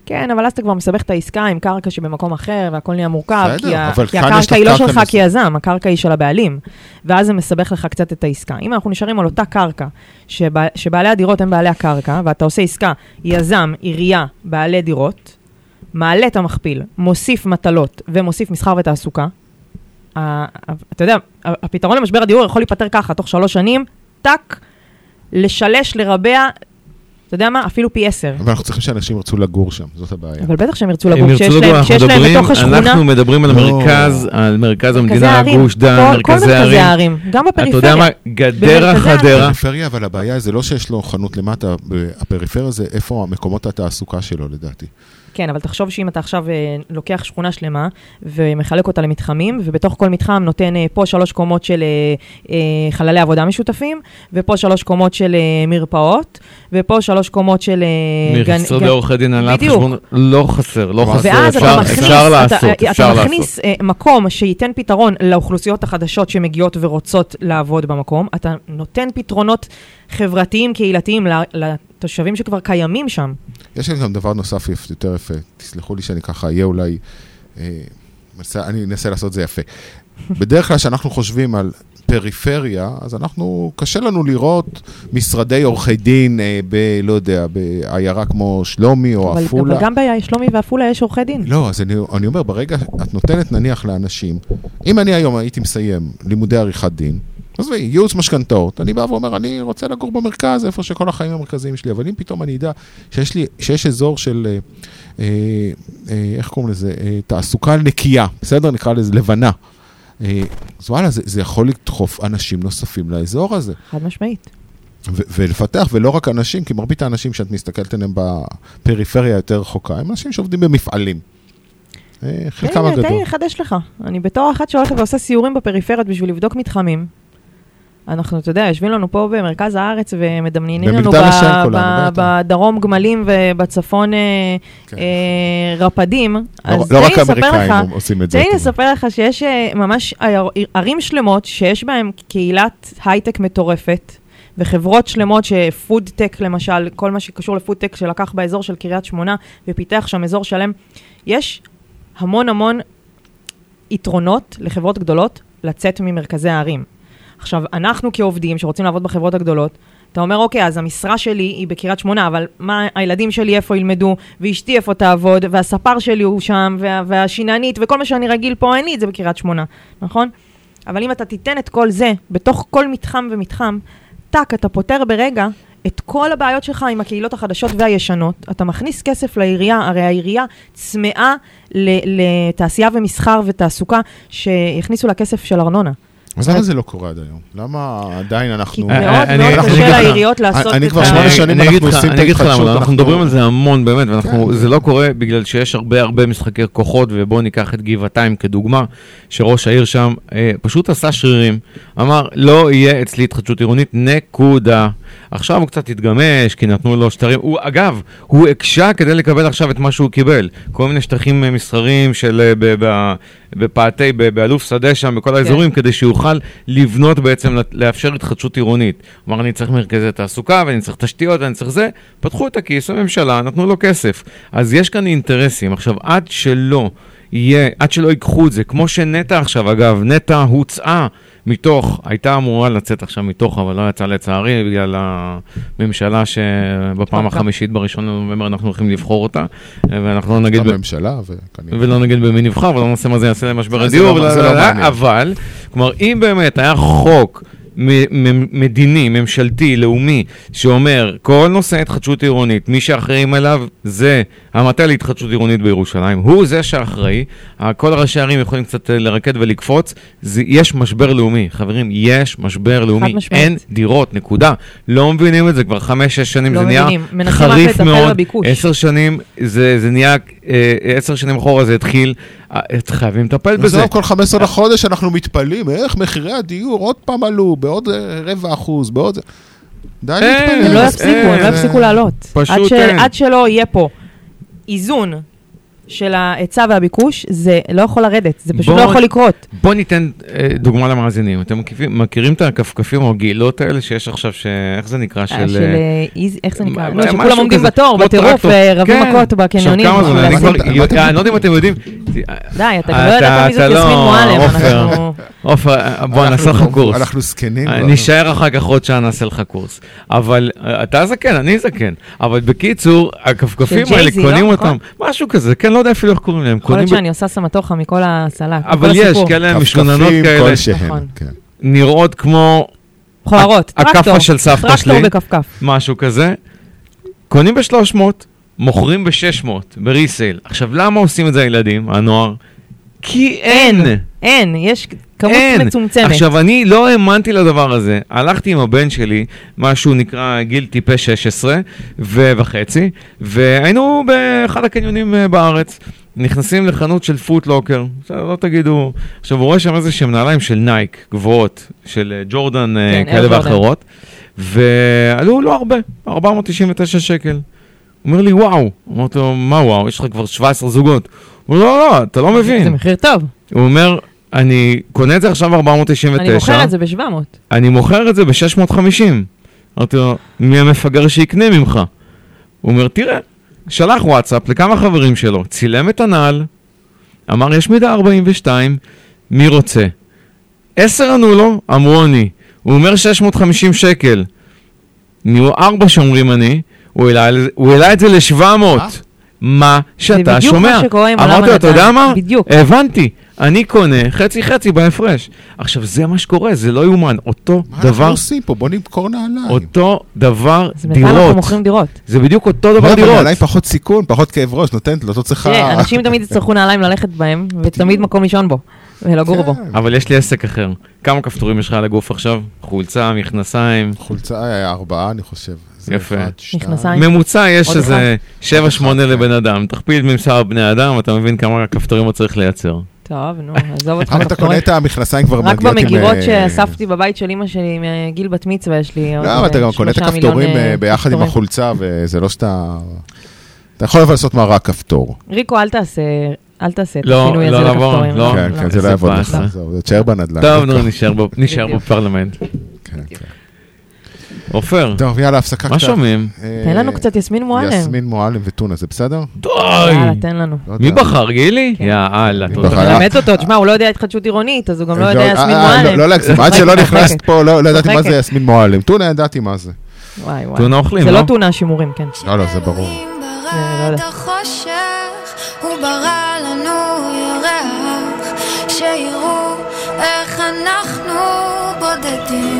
כן, אבל אז אתה כבר מסבך את העסקה עם קרקע שבמקום אחר, והכל נהיה מורכב, בסדר, כי, ה- כי הקרקע היא לא שלך נס- כיזם, הקרקע היא של הבעלים. ואז זה מסבך לך קצת את העסקה. אם אנחנו נשארים על אותה קרקע, שבע, שבעלי הדירות הם בעלי הקרקע, ואתה עושה עסקה, יזם, עירייה, בעלי דירות, מעלה את המכפיל, מוסיף מטלות ומוסיף מסחר ותעסוקה, אתה יודע, הפתרון למשבר הדיור יכול להיפתר ככה, תוך שלוש שנים, טאק, לשלש, לרבע, אתה יודע מה? אפילו פי עשר. אבל אנחנו צריכים שאנשים ירצו לגור שם, זאת הבעיה. אבל בטח שהם ירצו הם לגור, לגור, להם, בתוך השכונה, אנחנו מדברים על לא. מרכז, על מרכז המדינה, גוש דן, מרכזי הערים. גם אתה יודע בפריפריה. מה, גדרה, חדרה. הפריפריה, אבל הבעיה זה לא שיש לו חנות למטה, הפריפריה זה איפה מקומות התעסוקה שלו לדעתי. כן, אבל תחשוב שאם אתה עכשיו אה, לוקח שכונה שלמה ומחלק אותה למתחמים, ובתוך כל מתחם נותן אה, פה שלוש קומות של אה, חללי עבודה משותפים, ופה שלוש קומות של מרפאות, ופה שלוש קומות של... אה, גן- ממשרדי גן- עורכי דין, הנהלת. חשבון, לא חסר, לא חסר, אפשר- מכניס, אפשר לעשות, אתה לעשות. מכניס אה, מקום שייתן פתרון לאוכלוסיות החדשות שמגיעות ורוצות לעבוד במקום, אתה נותן פתרונות חברתיים, קהילתיים ל- לתושבים שכבר קיימים שם. יש לי גם דבר נוסף יותר יפה, תסלחו לי שאני ככה אהיה אולי, אה, אני אנסה לעשות את זה יפה. בדרך כלל כשאנחנו חושבים על פריפריה, אז אנחנו, קשה לנו לראות משרדי עורכי דין אה, ב... לא יודע, בעיירה כמו שלומי או אבל, עפולה. אבל גם בשלומי ועפולה יש עורכי דין. לא, אז אני, אני אומר, ברגע, את נותנת נניח לאנשים, אם אני היום הייתי מסיים לימודי עריכת דין, עזבי, ייעוץ משכנתאות, אני בא ואומר, אני רוצה לגור במרכז, איפה שכל החיים המרכזיים שלי, אבל אם פתאום אני אדע שיש לי, שיש אזור של, אה, אה, אה, איך קוראים לזה, אה, תעסוקה נקייה, בסדר? נקרא לזה לבנה. אה, אז וואלה, זה, זה יכול לדחוף אנשים נוספים לאזור הזה. חד משמעית. ו- ולפתח, ולא רק אנשים, כי מרבית האנשים שאת מסתכלת עליהם בפריפריה יותר רחוקה, הם אנשים שעובדים במפעלים. אה, חלקם לי- תן הגדול. לי לחדש לך. אני בתור אחת שהולכת ועושה סיורים בפריפריות בשביל לבדוק מתחמים. אנחנו, אתה יודע, יושבים לנו פה במרכז הארץ ומדמיינים לנו ב- ב-. בדרום גמלים ובצפון אה, כן. אה, רפתים. לא, אז לא רק האמריקאים לך- עושים את זה. תן לי. לספר לך שיש אה, ממש ערים שלמות שיש בהן קהילת הייטק מטורפת, וחברות שלמות שפוד-טק למשל, כל מה שקשור לפוד-טק שלקח באזור של קריית שמונה ופיתח שם אזור שלם, יש המון המון יתרונות לחברות גדולות לצאת ממרכזי הערים. עכשיו, אנחנו כעובדים שרוצים לעבוד בחברות הגדולות, אתה אומר, אוקיי, אז המשרה שלי היא בקריית שמונה, אבל מה, הילדים שלי איפה ילמדו, ואשתי איפה תעבוד, והספר שלי הוא שם, וה, והשיננית, וכל מה שאני רגיל פה, אין לי את זה בקריית שמונה, נכון? אבל אם אתה תיתן את כל זה בתוך כל מתחם ומתחם, טאק, אתה פותר ברגע את כל הבעיות שלך עם הקהילות החדשות והישנות. אתה מכניס כסף לעירייה, הרי העירייה צמאה לתעשייה ומסחר ותעסוקה שיכניסו לה כסף של ארנונה. אז למה זה לא קורה עד היום? למה עדיין כי אנחנו... אה, מאוד אני- מאוד אנחנו קשה לעיריות לעשות אני את כבר ה... שמונה אני- שנים אני אנחנו אגיד לך- עושים את אני אגיד לך ההתחדשות, למה, אנחנו אנחנו- מדברים על זה המון באמת, ואנחנו, כן. זה לא קורה בגלל שיש הרבה הרבה משחקי כוחות, ובואו ניקח את גבעתיים כדוגמה, שראש העיר שם אה, פשוט עשה שרירים, אמר, לא יהיה אצלי התחדשות עירונית, נקודה. עכשיו הוא קצת התגמש, כי נתנו לו שטרים, הוא, אגב, הוא הקשה כדי לקבל עכשיו את מה שהוא קיבל. כל מיני שטחים אה, מסחריים של, אה, בפאתי, באלוף שדה שם, בכל האזורים, כדי שיוכל לבנות בעצם, לאפשר התחדשות עירונית. אמר, אני צריך מרכזי תעסוקה, ואני צריך תשתיות, ואני צריך זה. פתחו את הכיס, הממשלה, נתנו לו כסף. אז יש כאן אינטרסים. עכשיו, עד שלא יהיה, עד שלא ייקחו את זה, כמו שנטע עכשיו, אגב, נטע הוצאה מתוך, הייתה אמורה לצאת עכשיו מתוך, אבל לא יצאה לצערי, בגלל הממשלה שבפעם. החמישית בראשון לנובמבר אנחנו הולכים לבחור אותה, ואנחנו לא נגיד... בממשלה, וכנראה... ולא נגיד במי נבחר, ולא נעשה מה זה יעשה למשבר הדיור, לא- לא. אבל, כלומר, אם באמת היה חוק מדיני, ממשלתי, לאומי, שאומר, כל נושא התחדשות עירונית, מי שאחראים עליו זה המטה להתחדשות עירונית בירושלים, הוא זה שאחראי, כל ראשי הערים יכולים קצת אה, לרקד ולקפוץ, זה, יש משבר לאומי, חברים, יש משבר לאומי. אין דירות, נקודה. לא מבינים את זה כבר חמש-שש שנים, לא זה נהיה מבינים. רק חריף מאוד. עשר שנים, זה, זה נהיה, אה, עשר שנים אחורה זה התחיל, חייבים לטפל בזה. וזהו, כל 15 לחודש אנחנו מתפלאים, איך מחירי הדיור עוד פעם עלו, בעוד אה, רבע אחוז, בעוד... די אה, להתפלל. הם לא אה, יפסיקו, הם לא אה, יפסיקו לעלות. פשוט אין. עד שלא יהיה פה איזון של ההיצע והביקוש, זה לא יכול לרדת, זה פשוט בוא- לא יכול לקרות. בוא ניתן אה, דוגמה למאזינים. אתם מכירים, מכירים את הכפכפים או הגילות האלה שיש עכשיו, ש... איך זה נקרא? אה, של... של אה, איז- איך זה נקרא? מה- משהו שכולם עומדים בתור, כמו בטירוף. ורבים כן. מכות בקניונים. עכשיו כמה זמן, אני. כבר, אני לא יודע אם אתם יודעים. די, אתה לא ידעת מי זאת יסמין לא- מועלם, עופר. אה, בוא נעשה לך קורס. אנחנו זקנים. אה, כבר. נישאר אחר כך עוד שעה, נעשה לך קורס. אבל אה, אתה זקן, אני זקן. אבל בקיצור, הכפכפים האלה, ג'ייזי, קונים לא? אותם, נכון? משהו כזה, כן, לא יודע אפילו איך קוראים להם. יכול להיות שאני עושה סמטוחה מכל הסלט, אבל יש. כאלה משוננות כפכפים כאלה, כלשהם, נכון. כן. נראות כמו הכאפה טרקטור. של סבתא טרקטור שלי. בכפכף. משהו כזה. קונים ב-300, מוכרים ב-600, בריסייל. עכשיו, למה עושים את זה הילדים, הנוער? כי אין. אין, יש כמות אין. מצומצמת. עכשיו, אני לא האמנתי לדבר הזה. הלכתי עם הבן שלי, משהו נקרא גיל טיפה 16 ו- וחצי, והיינו באחד הקניונים אה, בארץ. נכנסים לחנות של פוטלוקר, לא תגידו... עכשיו, הוא רואה שם איזה שהם נעליים של נייק, גבוהות, של אה, ג'ורדן אה, כן, כאלה ג'ורדן. ואחרות. ועלו לא הרבה, 499 שקל. הוא אומר לי, וואו. אמרתי לו, מה וואו, יש לך כבר 17 זוגות. הוא לא, לא, אתה לא זה מבין. מחיר טוב. הוא אומר, אני קונה את זה עכשיו 499. אני מוכר את זה ב-700. אני מוכר את זה ב-650. אמרתי לו, מי המפגר שיקנה ממך? הוא אומר, תראה, שלח וואטסאפ לכמה חברים שלו, צילם את הנעל, אמר, יש מידה 42, מי רוצה? עשר ענו לו, אמרו אני. הוא אומר 650 שקל. נהיו ארבע שאומרים אני, הוא העלה את זה ל-700. מה שאתה בדיוק שומע. מה שקורה עם עולם אמרתי לו, אתה הנדל"ן." יודע מה? בדיוק. הבנתי, אני קונה חצי חצי בהפרש. עכשיו, זה מה שקורה, זה לא יאומן. אותו מה אנחנו דבר, עושים פה? בוא נמכור נעליים. אותו דבר אז בינתיים אנחנו דירות. מוכרים דירות. זה בדיוק אותו לא, דבר אבל דירות. נעליים פחות סיכון, פחות כאב ראש, נותנת לו, לא צריכה... תראה, אנשים תמיד יצטרכו נעליים ללכת בהם, ותמיד מקום לישון בו, ולגור בו. כן. אבל יש לי עסק אחר. כמה כפתורים יש לך על הגוף עכשיו? חולצה, מכנסיים. חולצה אה, ארבעה, אני חושב. יפה. מכנסיים. ממוצע יש איזה 7-8 אחד, כן. לבן אדם. תכפיל ממספר בני אדם, אתה מבין כמה כפתורים הוא צריך לייצר. טוב, נו, עזוב אותך אבל אתה קונה. את המכנסיים כבר רק מגיעות עם... במגירות אה, שאספתי בבית של אימא שלי מגיל בת מצווה יש לי עוד לא, אתה גם קונה את הכפתורים אה, אה, ביחד עם. החולצה, וזה לא שאתה... אתה יכול אבל לעשות מרק כפתור. ריקו, אל תעשה, אל תעשה את לא, השינוי לא הזה לבוא, לכפתורים. לא. כן, כן, זה לא יעבוד לך. תשאר בנדל"ן. טוב, נו, נשאר. בפרלמנט. כן, כן. עופר, טוב, יאללה, הפסקה קטנה. מה שומעים? אה, תן לנו קצת יסמין מועלם. יסמין מועלם וטונה, זה בסדר? די! יאללה, תן לנו. לא מי יודע. בחר? גילי? כן. יאללה, תודה. תלמד אותו, תשמע, הוא לא יודע התחדשות עירונית, אז הוא גם לא יודע אה, יסמין אה, אה, מועלם. לא להגזים, עד צוחקת, שלא צוחקת. נכנסת פה, לא לא ידעתי מה זה. יסמין מועלם. טונה ידעתי מה זה. וואי, וואי. טונה אוכלים, זה לא? לא טונה שימורים, כן. לא, לא, זה ברור. לא יודע. הוא ברא לנו ירח, שיראו איך אנחנו בודדים.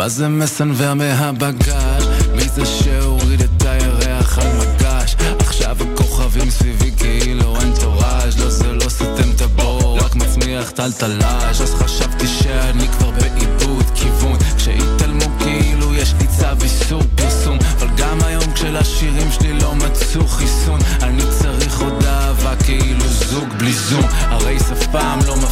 מה זה מסנוור מהבגאז'? מי זה שהוריד את הירח על מגש? עכשיו הכוכבים סביבי כאילו אין תורז' לא זה לא סותם את הבור, רק מצמיח טלטלאז' אז חשבתי שאני כבר באיבוד כיוון. כשהתעלמו כאילו יש לי צו איסור פרסום. אבל גם היום כשלשירים שלי לא מצאו חיסון אני צריך עוד אהבה כאילו זוג בלי זום. הרייס אף פעם לא מפסיק,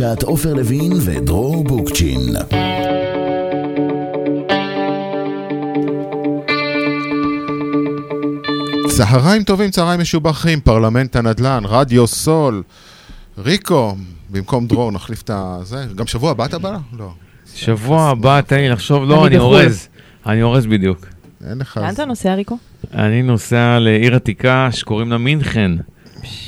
בהגשת עופר לוין ודרור בוקצ'ין. צהריים טובים, צהריים משובחים, פרלמנט הנדל"ן, רדיו סול, ריקו, במקום דרור נחליף את ה... זה, גם שבוע הבא אתה בא? לא. שבוע הבא, תן לי לחשוב, לא, אני אני בחו"ל. אורז. אני אורז בדיוק. אין לך... לאן אתה נוסע, ריקו? אני נוסע לעיר עתיקה שקוראים לה מינכן.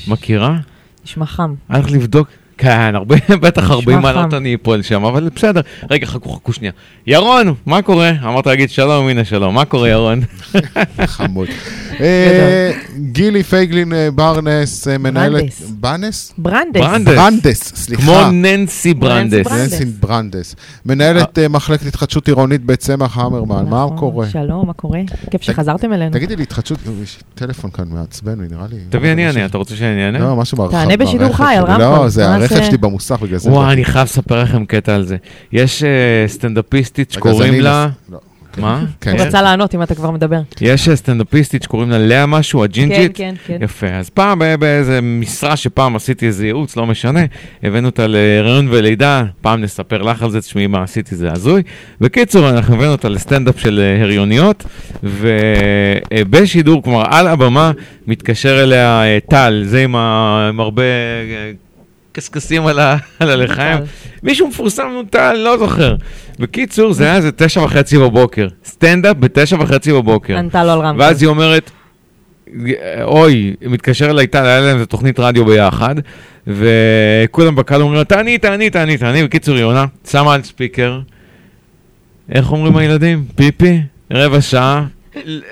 מכירה? נשמע חם. אני הולך לבדוק. כן, הרבה, בטח נשמע 40 חם. מעלות אני אפול שם, אבל בסדר. רגע, חכו, חכו שנייה. ירון, מה קורה? אמרת להגיד שלום, הנה שלום. מה קורה, ירון? חמוד. אה, גילי פייגלין אה, ברנס, אה, מנהלת... ברנדס. ברנס? ברנדס. ברנדס. ברנדס, סליחה. כמו ננסי ברנדס. ננסי ברנדס. מנהלת מחלקת התחדשות עירונית בצמח המרמן, מה נכון, קורה? שלום, מה קורה? כיף שחזרתם אלינו. תגידי לי, התחדשות, יש טלפון כאן מעצבן, נראה לי. תביא, אני אענה, אתה רוצה שאני אענה? לא, משהו ברכב. תענה בשידור חי, על. רמקול. לא, זה מה הרכב? שלי במוסך, בגלל זה. וואי, אני חייב לספר לכם קטע על זה. יש אה, סטנדאפיסטית שקוראים לה... לא. מה? כן. הוא רצה לענות אם אתה כבר מדבר. יש אה, סטנדאפיסטית שקוראים לה לאה משהו, כן, הג'ינג'ית. כן, כן. יפה, אז פעם באיזה משרה שפעם עשיתי איזה ייעוץ, לא משנה, הבאנו אותה להיריון ולידה, פעם נספר לך על זה, תשמעי מה עשיתי, זה הזוי. בקיצור, אנחנו הבאנו אותה לסטנדאפ של אה, הריוניות, ובשידור, כלומר, על הבמה, מתקשר אליה טל, זה עם, ה... עם הרבה קשקשים על, ה... על הלחיים. מישהו מפורסם נו טל, לא זוכר. בקיצור, זה היה איזה תשע וחצי בבוקר. סטנדאפ בתשע וחצי בבוקר. ענתה לו על רמקול. ואז היא אומרת, אוי, מתקשר אליי, טל, היה להם איזה תוכנית רדיו ביחד, וכולם בקהל אומרים לה, תעני, תעני, תעני, תעני, בקיצור, היא עונה, שמה על ספיקר, איך אומרים הילדים? פיפי? רבע שעה.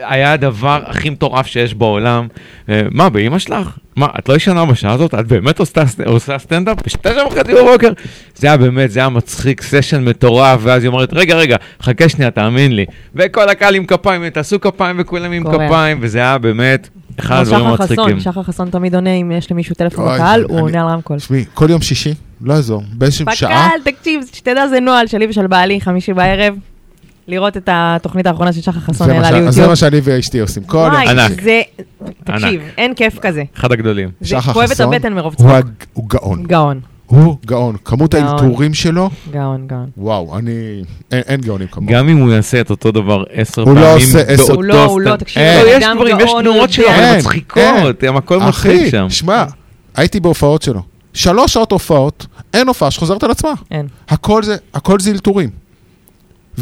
היה הדבר הכי מטורף שיש בעולם. אה, מה, באמא שלך? מה, את לא ישנה בשעה הזאת? את באמת עושה, עושה סטנדאפ? בשתשע וחצי בבוקר? זה היה באמת, זה היה מצחיק, סשן מטורף, ואז היא אומרת, רגע, רגע, חכה שנייה, תאמין לי. וכל הקהל עם כפיים, תעשו כפיים וכולם עם. כפיים, וזה היה באמת אחד הדברים המצחיקים. שחר חסון תמיד עונה אם יש למישהו טלפון בקהל, הוא עונה על רמקול. תשמעי, כל יום שישי, לא יעזור, באיזושהי שעה, בקהל, תקשיב, שתדע זה נוהל שלי ושל בעלי, חמישי בערב, לראות את התוכנית האחרונה של שחר חסון העלה ש- זה ליוטיוב. מה שאני ואשתי עושים, כל יום. ענק. זה, תקשיב. אין כיף כזה. אחד הגדולים. זה שחר חסון, הבטן מרוב הוא צחוק. הוא גאון, גאון, הוא גאון. כמות. האלתורים שלו, גאון, גאון. וואו, אני... אין- אין גאונים כמוהו. גם אם הוא יעשה את אותו דבר עשר הוא פעמים, לא עושה עשר- הוא לא, הוא לא, תקשיב, לא, הוא יש דברים, יש תנועות הוא שלו. הן מצחיקות, הם הכל מצחיק אחי, שם. שמע, הייתי בהופעות שלו. שלוש שעות הופעות, אין הופעה שחוזרת על עצמה. אין, הכל זה, הכל זה אלתורים.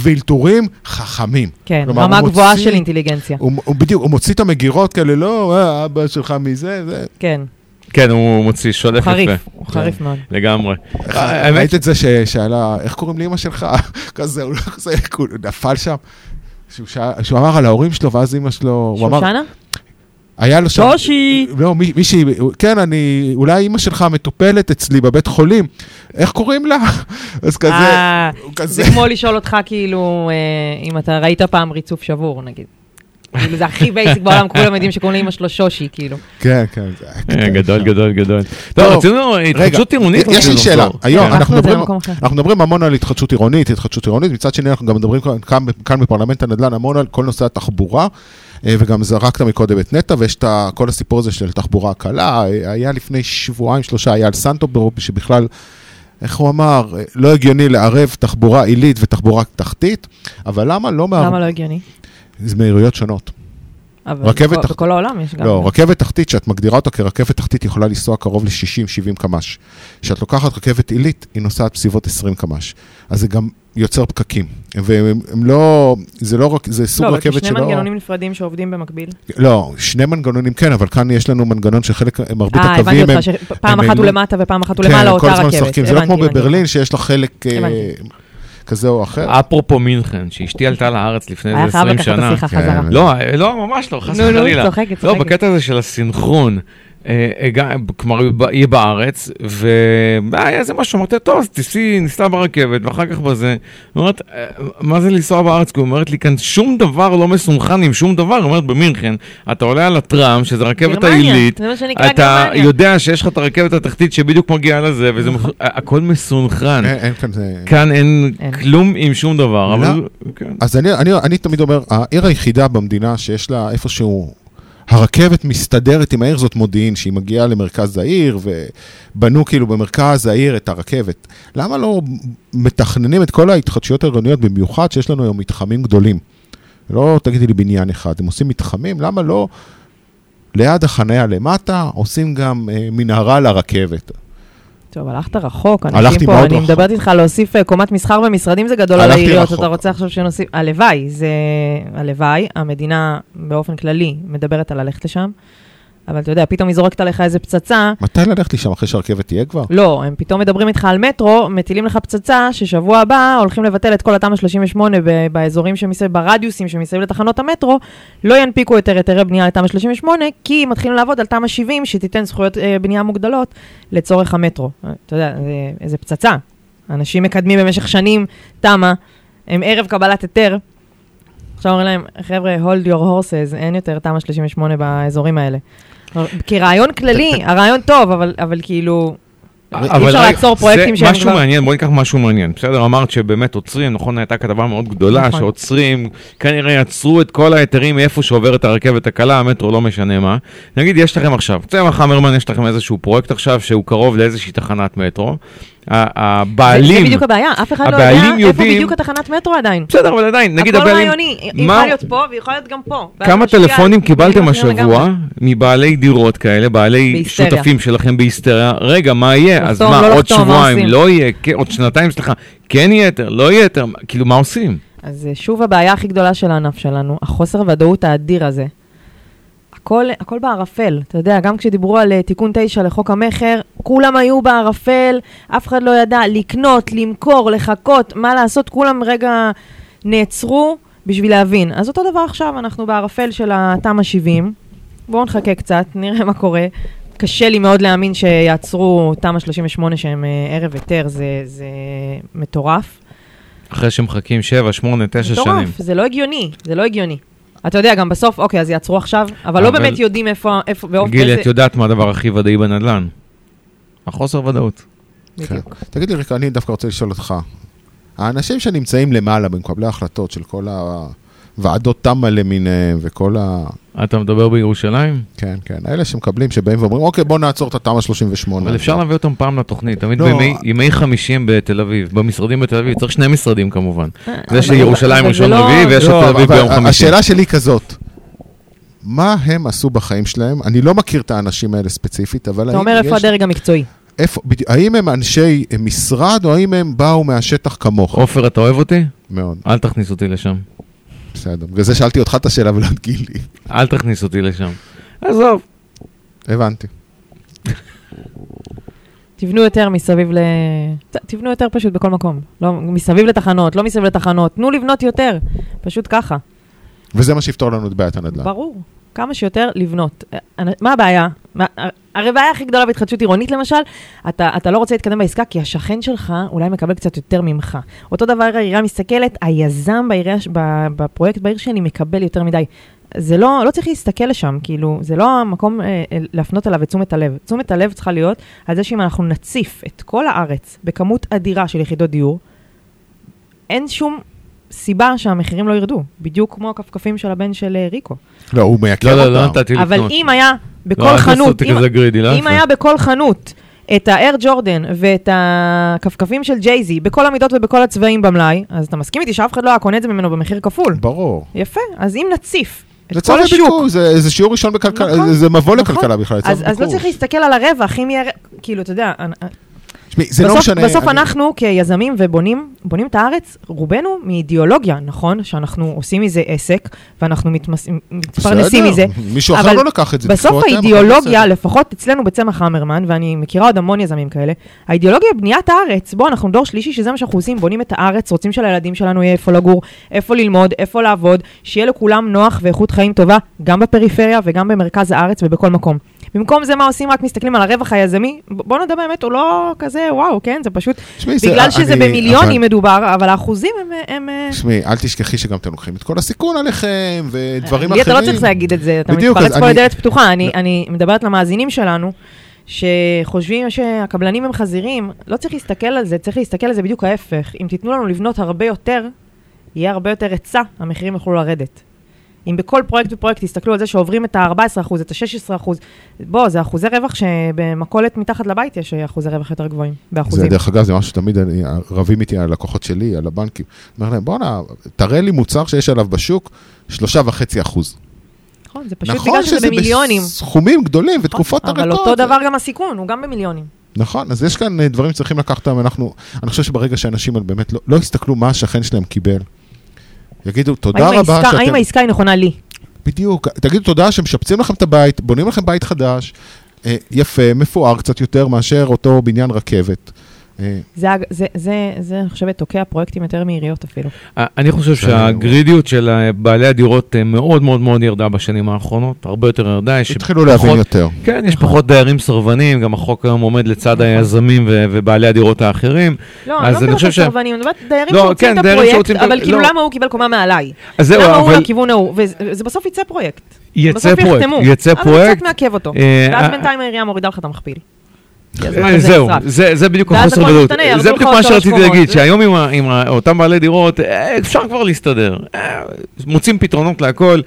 ואלתורים חכמים. כן, כלומר, רמה הוא גבוהה מוציא- של אינטליגנציה. הוא, הוא בדיוק, הוא מוציא את המגירות כאלה, לא, אה, אבא שלך מזה, זה. כן, כן, הוא מוציא, הוא שולף חריף, יפה. הוא חריף מאוד. לגמרי. האמת, ראית את זה ששאלה, איך קוראים לאמא שלך? כזה, הוא לא הוא נפל שם. שהוא אמר על ההורים שלו, ואז אמא שלו, הוא שושנה? היה לו שם... שושי! לא, מי- מישהי, כן, אני, אולי אימא שלך מטופלת אצלי בבית חולים, איך קוראים לה? אז כזה, אה, הוא זה כזה, כמו לשאול אותך, כאילו, אה, אם אתה ראית פעם ריצוף שבור, נגיד. כאילו, זה הכי בייסיק בעולם, כולם יודעים שקוראים לאמא שלו שושי, כאילו. כן, כן, זה היה אה, גדול, גדול, גדול. טוב, רצינו התחדשות עירונית. יש לי שאלה. היום כן. אנחנו מדברים, המון על התחדשות עירונית, התחדשות עירונית, מצד שני אנחנו גם מדברים כאן, בפרלמנט הנדל"ן המון על כל נושא התחבורה, וגם זרקת מקודם את נטע, ויש את כל הסיפור הזה של תחבורה קלה, אה, היה לפני שבועיים שלושה, היה על סנטו, שבכלל, איך הוא אמר, אה, לא הגיוני לערב תחבורה עילית ותחבורה תחתית, אבל למה לא. למה לא הגיוני? זה מהירויות שונות. אבל רכבת בכל- תחת- בכל העולם יש גם... לא, רכבת תחתית, שאת מגדירה אותה כרכבת תחתית, יכולה לנסוע קרוב ל-60-70 קמ"ש. כשאת לוקחת רכבת עילית, היא נוסעת בסביבות 20 קמ"ש. אז זה גם יוצר פקקים. והם הם לא, זה לא רק, זה סוג לא, רכבת שני שלא... מנגנונים נפרדים שעובדים במקביל. לא, שני מנגנונים כן, אבל כאן יש לנו מנגנון שחלק, מרבית אה, הבנתי הקווים הם... אותך, שפעם אחת הוא למטה ופעם אחת הוא כן, למעלה, הם כל אותה הזמן רכבת. משחקים. זה לא הבנתי, כמו הבנתי. בברלין, שיש לה חלק אה, הבנתי. כזה או אחר. אפרופו מינכן, שאשתי עלתה לארץ לפני היה איזה חייב 20 לקחת את שנה. השיחה כן, חזרה. לא, לא, ממש לא, חס נו, נו, וחלילה. צוחקת, לא, צוחקת. בקטע הזה של הסינכרון, אה, כלומר, היא בא- היא בארץ, והיה איזה משהו, אמרתי, טוב, אז תיסעי, ניסע ברכבת, ואחר כך בזה. היא אומרת, "אה, מה זה לנסוע בארץ? כי היא אומרת לי כאן, שום דבר לא מסונכן עם שום דבר. היא אומרת, במינכן, אתה עולה על הטראם, שזה רכבת העילית, אתה. יודע שיש לך את הרכבת התחתית שבדיוק מגיעה לזה, וזה נכון. הכל אין כאן אין. כלום עם שום דבר, לא. אבל... כן. אז אני, אני, אני תמיד אומר, העיר היחידה במדינה שיש לה איפשהו הרכבת מסתדרת עם העיר, זאת מודיעין, שהיא מגיעה למרכז העיר, ובנו כאילו במרכז העיר את הרכבת. למה לא מתכננים את כל ההתחדשויות העירוניות, במיוחד שיש לנו היום מתחמים גדולים? לא תגידי לי בניין אחד, הם עושים מתחמים, למה לא ליד החניה למטה עושים גם אה, מנהרה לרכבת? טוב, הלכת רחוק, אנשים פה, אני רחוק. מדברת איתך להוסיף אה, קומת מסחר ומשרדים זה גדול על העיריות. אתה רוצה עכשיו שנוסיף, הלוואי, זה, הלוואי, המדינה באופן כללי מדברת על ללכת לשם, אבל אתה יודע, פתאום היא זורקת עליך איזה פצצה, מתי ללכת לשם אחרי שהרכבת תהיה כבר? לא, הם פתאום מדברים איתך על מטרו, מטילים לך פצצה, ששבוע הבא הולכים לבטל את כל התמ"א 38 ב- באזורים שמסביב, ברדיוסים שמסביב לתחנות המטרו, לא ינפיקו יותר היתרי בנייה לתמ"א 38, כי מתחילים לעבוד על תמ"א 70, שתיתן זכויות אה, בנייה מוגדלות לצורך המטרו. אה, אתה יודע, זה, איזה פצצה. אנשים מקדמים במשך שנים תמ"א, הם ערב קבלת היתר. עכשיו אומרים להם, חבר'ה, hold your horses, אין יותר תמ"א 38 באזורים האלה. כרעיון כללי, הרעיון טוב, אבל, אבל כאילו, אי אפשר רגע, לעצור פרויקטים שהם משהו כבר... מעניין, בואי ניקח משהו מעניין. בסדר, אמרת שבאמת עוצרים, נכון, הייתה כתבה מאוד גדולה, נכון. שעוצרים, כנראה יעצרו את כל ההיתרים מאיפה שעוברת הרכבת הקלה, המטרו, לא משנה מה. נגיד, יש לכם עכשיו, צמח המרמן, יש לכם איזשהו פרויקט עכשיו שהוא קרוב לאיזושהי תחנת מטרו. הבעלים... זה בדיוק הבעיה, אף אחד לא יודע איפה בדיוק התחנת מטרו עדיין. בסדר, אבל עדיין, נגיד הכל הבעלים... רעיוני, היא מה- יכולה להיות פה והיא יכולה להיות גם פה. כמה טלפונים קיבלתם השבוע. מבעלי דירות כאלה, בעלי. שותפים שלכם בהיסטריה? רגע, מה יהיה? אז מה, לא עוד שבועיים? לא יהיה? כן, עוד שנתיים, סליחה, כן יהיה יותר, לא יהיה יותר? כאילו, מה עושים? אז אה, שוב הבעיה הכי גדולה של הענף שלנו, החוסר ודאות האדיר הזה. הכל, הכל בערפל, אתה יודע, גם כשדיברו על אה, תיקון 9 לחוק המכר, כולם היו בערפל, אף אחד לא ידע לקנות, למכור, לחכות, מה לעשות, כולם רגע נעצרו בשביל להבין. אז אותו דבר עכשיו, אנחנו בערפל של התמ"א 70, בואו נחכה קצת, נראה מה קורה. קשה לי מאוד להאמין שיעצרו תמ"א 38 שהם אה, ערב היתר, זה, זה מטורף. אחרי שמחכים 7, 8, 9 שנים. מטורף, זה לא הגיוני, זה לא הגיוני. אתה יודע, גם בסוף, אוקיי, אז יעצרו עכשיו, אבל לא באמת יודעים איפה, איפה, באופן גילי, את יודעת מה הדבר הכי ודאי בנדל"ן? החוסר ודאות. בדיוק. כן. תגיד לי, ריקה, אני דווקא רוצה לשאול אותך. האנשים שנמצאים למעלה במקבלי ההחלטות של כל הוועדות תמ"א למיניהם וכל ה... אתה מדבר בירושלים? כן, כן, האלה שמקבלים, שבאים ואומרים, אוקיי, בוא נעצור את התמ"א 38. אבל אפשר להביא אותם פעם לתוכנית, תמיד לא. בימי ימי חמישי הם בתל אביב, במשרדים בתל אביב, צריך שני משרדים כמובן. אבל- זה שירושלים ראשון לא- רביעי ויש את לא, תל אביב ביום חמישי. השאלה שלי כזאת, מה הם עשו בחיים שלהם? אני לא מכיר את האנשים האלה ספציפית, אבל אתה אומר איפה. הדרג המקצועי. איפה, בדיוק, האם הם אנשי משרד, או האם הם באו מהשטח כמוך? עופר, אתה אוהב אותי? מאוד, אל תכניס אותי לשם. בסדר. בגלל זה שאלתי אותך את השאלה ולא את גילי. אל תכניס אותי לשם. עזוב. הבנתי. תבנו יותר מסביב ל... תבנו יותר פשוט בכל מקום. לא, מסביב לתחנות, לא מסביב לתחנות. תנו לבנות יותר, פשוט ככה. וזה מה שיפתור לנו את בעיית הנדל"ן. ברור. כמה שיותר לבנות. אה, מה הבעיה? מה- הרי הבעיה הכי גדולה בהתחדשות עירונית למשל, אתה, אתה לא רוצה להתקדם בעסקה כי השכן שלך אולי מקבל קצת יותר ממך. אותו דבר העירייה מסתכלת, היזם בעירייה, בפרויקט בעיר שלי מקבל יותר מדי. זה לא, לא צריך להסתכל לשם, כאילו, זה לא המקום אה, אה, להפנות אליו את תשומת הלב. תשומת הלב צריכה להיות על זה שאם אנחנו נציף את כל הארץ בכמות אדירה של יחידות דיור, אין שום סיבה שהמחירים לא ירדו, בדיוק כמו הכפכפים של הבן של אה, ריקו. לא, הוא מייקר לא, אותם. לא, לא נתתי לקנות. אבל אם היה לא, בכל תעשו חנות, אם- גרידי, לא אם. היה בכל חנות את האר ג'ורדן ואת הכפכפים של ג'ייזי בכל המידות ובכל הצבעים במלאי, אז אתה מסכים איתי שאף אחד לא היה קונה את זה ממנו במחיר כפול. ברור. יפה, אז אם נציף זה את צורך כל השוק, ביקוש, זה זה שיעור ראשון בכלכלה, נכון, זה- זה מבוא נכון. לכלכלה בכלל, זה אז, צורך אז לא. צריך להסתכל על הרווח, אם יהיה, כאילו, אתה יודע, תשמעי, זה לא בסוף, משנה. בסוף אני- אנחנו כיזמים ובונים, בונים את הארץ, רובנו מאידיאולוגיה, נכון? שאנחנו עושים מזה עסק, ואנחנו מתמס, מתפרנסים מזה. מישהו אחר לא לקח את זה. בסוף האידיאולוגיה. לפחות אצלנו בצמח המרמן, ואני מכירה עוד המון יזמים כאלה, האידיאולוגיה היא בניית הארץ. בואו, אנחנו דור שלישי שזה מה שאנחנו עושים, בונים את הארץ, רוצים שלילדים שלנו יהיה איפה לגור, איפה ללמוד, איפה לעבוד, שיהיה לכולם נוח ואיכות חיים טובה, גם בפריפריה וגם במרכז הארץ ובכל מקום. במקום זה מה עושים, רק מסתכלים על הרווח היזמי, בוא נדע באמת, הוא לא כזה, וואו, כן, זה פשוט, זה- בגלל שזה אני- במיליונים אבל- מדובר, אבל האחוזים הם... הם אה, תשמעי, אל תשכחי שגם אתם לוקחים את כל הסיכון עליכם, ודברים אחרים. אתה לא צריך להגיד את זה, אתה מתפרץ פה אני- לדלת פתוחה. אני, אני מדברת למאזינים שלנו, שחושבים שהקבלנים הם חזירים, לא צריך להסתכל על זה, צריך להסתכל על זה בדיוק ההפך. אם תיתנו לנו לבנות הרבה יותר, יהיה הרבה יותר היצע, המחירים יוכלו לרדת. אם בכל פרויקט ופרויקט תסתכלו על זה שעוברים את ה-14%, את ה-16%, בוא, זה אחוזי רווח שבמכולת מתחת לבית יש אחוזי רווח יותר גבוהים, באחוזים. זה דרך אגב, זה משהו שתמיד אני- רבים איתי הלקוחות שלי, על הבנקים. אומר להם, בואנה, תראה לי מוצר שיש עליו בשוק שלושה וחצי אחוז. נכון, זה פשוט בגלל שזה במיליונים. סכומים גדולים ותקופות אבל ארוכות. אותו דבר גם הסיכון, הוא גם במיליונים. נכון, אז יש כאן אה, דברים שצריכים לקחת אותם, אנחנו, אני חושב שברגע שאנשים באמת לא, לא יסתכלו מה השכן שלהם קיבל, יגידו תודה רבה העסקה- שאתם... האם העסקה היא נכונה לי? בדיוק, תגידו תודה שמשפצים לכם את הבית, בונים לכם בית חדש, אה, יפה, מפואר קצת יותר מאשר אותו בניין רכבת. אה, זה, זה, זה, זה, אני חושבת, תוקע פרויקטים יותר מעיריות אפילו. אה, אני חושב. שהגרידיות של אה, בעלי הדירות מאוד מאוד מאוד ירדה בשנים האחרונות, הרבה יותר ירדה. התחילו להבין פחות- יותר. כן, יש פחות דיירים סרבנים, גם החוק היום עומד לצד היזמים ו- ובעלי הדירות האחרים. לא, אז אני לא אני מדברת חושב על סרבנים, אני מדברת דיירים לא, שרוצים כן, את הפרויקט, שרוצים את ה- אבל כאילו לא. למה הוא קיבל קומה מעליי? אז למה הוא אבל לכיוון ההוא? וזה בסוף יצא פרויקט. יצא פרויקט. יצא אבל פרויקט. הוא קצת מעכב אותו. ואז בינתיים העירייה מורידה לך את המכפיל. זהו, נשרף. זה, זה בדיוק החוסר ודאות. ירדו זה בדיוק מה שרציתי. להגיד, שהיום עם, אותם בעלי דירות, אה, אפשר כבר להסתדר. אה, מוצאים פתרונות להכל.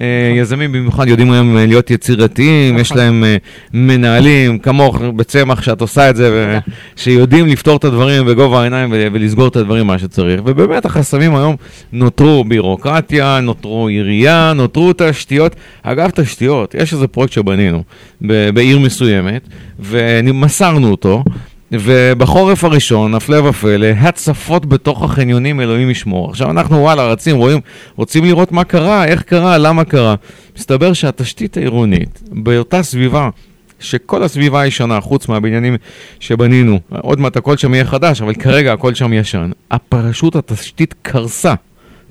אה, יזמים במיוחד יודעים היום אה, להיות יצירתיים, יש נכון. להם אה, מנהלים כמוך בצמח שאת עושה את זה, שיודעים לפתור את הדברים בגובה העיניים ולסגור את הדברים מה שצריך. ובאמת החסמים היום נותרו בירוקרטיה, נותרו עירייה, נותרו תשתיות. אגב, תשתיות, יש איזה פרויקט שבנינו בעיר מסוימת, ומסרנו אותו. ובחורף הראשון, הפלא ופלא, הצפות בתוך החניונים, אלוהים ישמור. עכשיו אנחנו וואלה רצים, רואים, רוצים לראות מה קרה, איך קרה, למה קרה. מסתבר שהתשתית העירונית, באותה סביבה, שכל הסביבה היא שונה, חוץ מהבניינים שבנינו, עוד מעט הכל שם יהיה חדש, אבל כרגע הכל שם ישן. פשוט התשתית קרסה.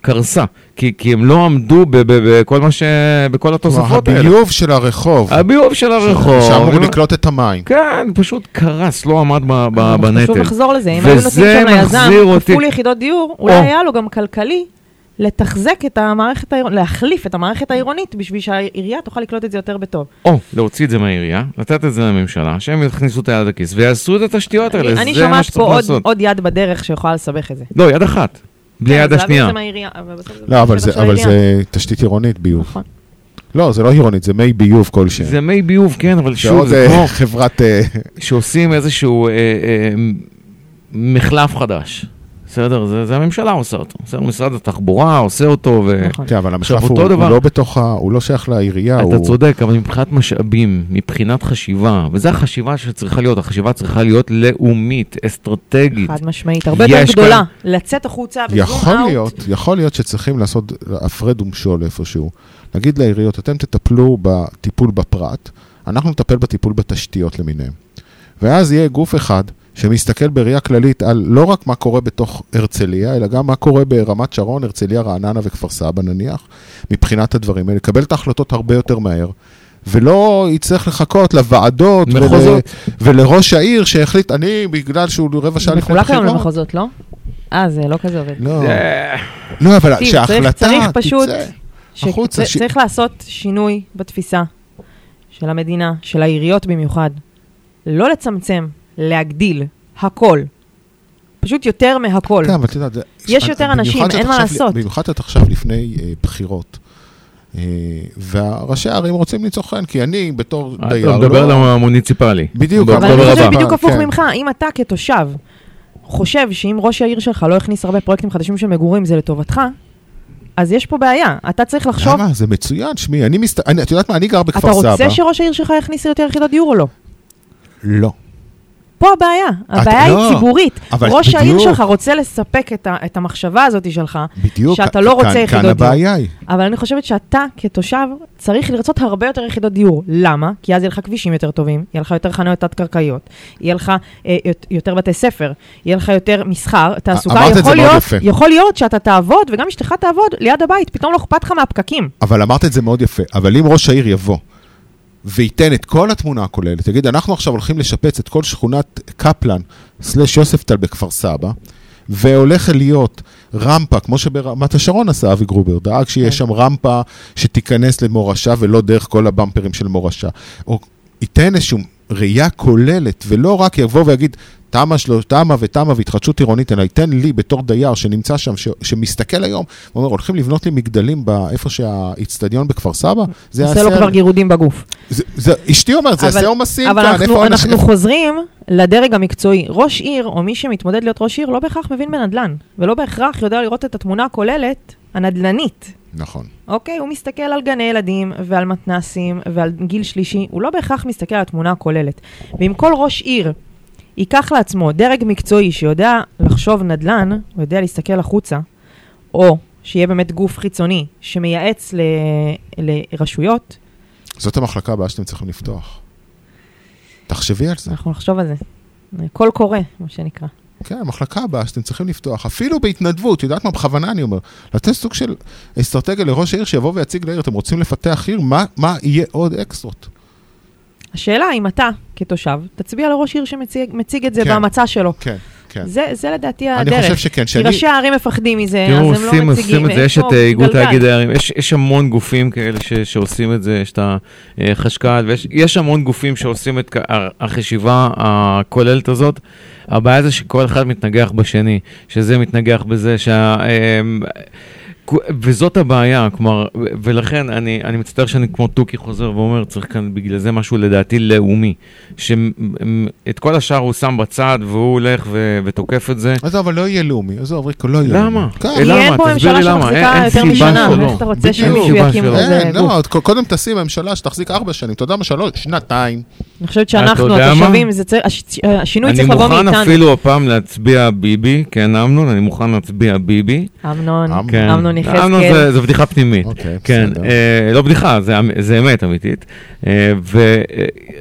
קרסה, כי, כי הם לא עמדו ב- ב- בכל מה ש... בכל התוספות האלה. הביוב של הרחוב, הביוב של הרחוב. שאמור הם- לקלוט את המים. כן, פשוט קרס, לא עמד ב- ב- אבל בנטל. חשוב לחזור לזה, אם היו נותנים שם ליזם כפול יחידות דיור, אולי או. היה לו גם כלכלי לתחזק את המערכת העירונית, להחליף את המערכת העירונית בשביל שהעירייה תוכל לקלוט את זה יותר בטוב. או להוציא את זה מהעירייה, לתת את זה לממשלה, שהם יכניסו את היד לכיס ויעשו את התשתיות האלה, אני- אני זה מה שומעת פה שצריך עוד- לעשות. עוד יד בדרך שיכולה לסבך את זה. לא, יד אחת, בלי כן, יד השנייה. לא, אבל זה- תשתית עירונית ביוב. נכון. לא, זה לא עירונית, זה מי ביוב כלשהם. זה מי ביוב, כן, אבל שוב, זה אה, כמו חברת... אה, שעושים איזשהו אה, מחלף חדש. בסדר? זה, זה הממשלה עושה אותו. בסדר? משרד התחבורה עושה אותו, ו... נכון. כן, אבל המחלף הוא הוא דבר. לא בתוך ה... הוא לא שייך לעירייה, אתה הוא... צודק, אבל מבחינת משאבים, מבחינת חשיבה, וזו החשיבה שצריכה להיות, החשיבה צריכה להיות לאומית, אסטרטגית. חד משמעית, הרבה יותר גדולה. כאן- לצאת החוצה בזום יכול אאוט. להיות, יכול להיות שצריכים לעשות הפרד ומשול איפשהו. נגיד לעיריות, אתם תטפלו בטיפול בפרט, אנחנו נטפל בטיפול בתשתיות למיניהם. ואז יהיה גוף אחד שמסתכל בראייה כללית על לא רק מה קורה בתוך הרצליה, אלא גם מה קורה ברמת שרון, הרצליה, רעננה וכפר סבא נניח, מבחינת הדברים האלה, לקבל את ההחלטות הרבה יותר מהר. ולא יצטרך לחכות לוועדות ול... ולראש העיר שהחליט, אני, בגלל שהוא רבע שעה לפני מחולק היום בחירות... למחוזות, לא? אה, זה לא כזה עובד. לא, זה- לא, אבל שההחלטה צריך- צריך פשוט- תצא. ש- החוצה, צריך לעשות שינוי בתפיסה של המדינה, של העיריות במיוחד. לא לצמצם, להגדיל, הכל. פשוט יותר מהכל. כן, אבל את יודעת, יש יותר אנשים, אין מה לעשות. במיוחד את עכשיו לפני אה, בחירות. אה, והראשי הערים רוצים למצוא חן, כי אני בתור דייר... אתה מדבר לא- על המוניציפלי. בדיוק, אבל אני. חושבת. בדיוק הפוך כן. ממך, אם אתה כתושב חושב שאם ראש העיר שלך לא הכניס הרבה פרויקטים חדשים של מגורים זה לטובתך, אז יש פה בעיה. אתה צריך לחשוב, למה? זה מצוין, שמי, אני מסת... אני- את יודעת מה, אני גר בכפר אתה סבא. רוצה שראש העיר שלך יכניס יותר יחידות דיור או לא? לא. פה הבעיה, הבעיה לא, היא ציבורית. אבל ראש העיר בדיוק. שלך רוצה לספק את, ה, את המחשבה הזאת שלך, בדיוק. שאתה לא רוצה כאן- יחידות כאן דיור. הבעיה היא. אבל אני חושבת שאתה כתושב צריך לרצות הרבה יותר יחידות דיור. למה? כי אז יהיה לך כבישים יותר טובים, יהיה לך יותר חנויות תת-קרקעיות, יהיה לך אה, יות- יותר בתי ספר, יהיה לך יותר מסחר, תעסוקה. אמרת את זה יכול מאוד להיות, יפה. יכול להיות שאתה תעבוד וגם אשתך תעבוד ליד הבית, פתאום לא אכפת לך מהפקקים. אבל אמרת את זה מאוד יפה. אבל אם ראש העיר יבוא וייתן את כל התמונה הכוללת, יגיד, אנחנו עכשיו הולכים לשפץ את כל שכונת קפלן, סלש יוספטל בכפר סבא, והולך להיות רמפה, כמו שברמת השרון עשה אבי גרובר, דאג שיהיה כן. שם רמפה שתיכנס למורשה ולא דרך כל הבמפרים של מורשה. או ייתן איזשהו ראייה כוללת, ולא רק יבוא ויגיד, תמ"א שלו, תמ"א ותמ"א והתחדשות עירונית, אלא ייתן לי בתור דייר שנמצא שם, ש, שמסתכל היום, הוא אומר, הולכים לבנות לי מגדלים באיפה שהאיצטדיון בכפר סבא, זה עושה לו יעשה... כבר גירודים בגוף. זה, זה, אשתי אומרת, זה יעשה עומסים כאן, אנחנו, איפה אנחנו אנשים... חוזרים לדרג המקצועי. ראש עיר, או מי שמתמודד להיות ראש עיר, לא בהכרח מבין בנדל"ן, ולא בהכרח יודע לראות את התמונה הכוללת, הנדל"נית. נכון. אוקיי? הוא מסתכל על גני ילדים ועל מתנסים ועל גיל שלישי, הוא לא בהכרח מסתכל על התמונה הכוללת. ואם כל ראש עיר ייקח לעצמו דרג מקצועי שיודע לחשוב נדל"ן, הוא יודע להסתכל החוצה, או שיהיה באמת גוף חיצוני שמייעץ ל... לרשויות, זאת המחלקה הבאה שאתם צריכים לפתוח. תחשבי על זה. אנחנו נחשוב על זה. קול קורא, מה שנקרא. כן, המחלקה הבאה שאתם צריכים לפתוח, אפילו בהתנדבות, יודעת מה, בכוונה אני אומר, לתת סוג של אסטרטגיה לראש העיר שיבוא ויציג לעיר, אתם רוצים לפתח עיר, מה, מה יהיה עוד אקסטרות? השאלה אם אתה, כתושב, תצביע לראש עיר שמציג מציג את זה כן. בהמצע שלו. כן, כן. זה, זה לדעתי אני הדרך. חושב שכן, כי שאני... ראשי הערים מפחדים מזה, תראו, אז הם עושים, לא מציגים. עושים את זה, יש את אה, איגוד גלגל. תאגידי הערים, יש, יש המון גופים כאלה ש, שעושים את זה, יש את החשכ"ל, ויש יש המון גופים שעושים את החשיבה הכוללת הזאת. הבעיה זה שכל אחד מתנגח בשני, שזה מתנגח בזה, שה... וזאת הבעיה, כלומר, ולכן אני, אני מצטער שאני כמו תוכי חוזר ואומר, צריך כאן בגלל זה משהו לדעתי לאומי, שאת כל השאר הוא שם בצד והוא הולך ו, ותוקף את זה. עזוב, אבל לא יהיה לאומי, עזוב, ריקו, לא יהיה למה? לאומי. כן. למה? אין פה תסביר ממשלה לי למה. שמחזיקה אין- אין יותר סיבה משנה, שלא. איך אתה רוצה. שמישהו סיבה יקים אין, גוף? לא, קודם תשים ממשלה שתחזיק ארבע שנים, אתה יודע מה, שלוש, שנתיים. אני חושבת שאנחנו? התושבים, זה צריך- הש- השינוי אני צריך לבוא מוכן מאיתנו. אפילו הפעם להצביע ביבי, כן אמנון, אני מוכן להצביע ביבי. אמנון, אמנון. אמנון יחזקאל. אמנון זה- זו בדיחה פנימית. אוקיי, כן, בסדר. אה, לא בדיחה, זה, זה אמת אמיתית. אה,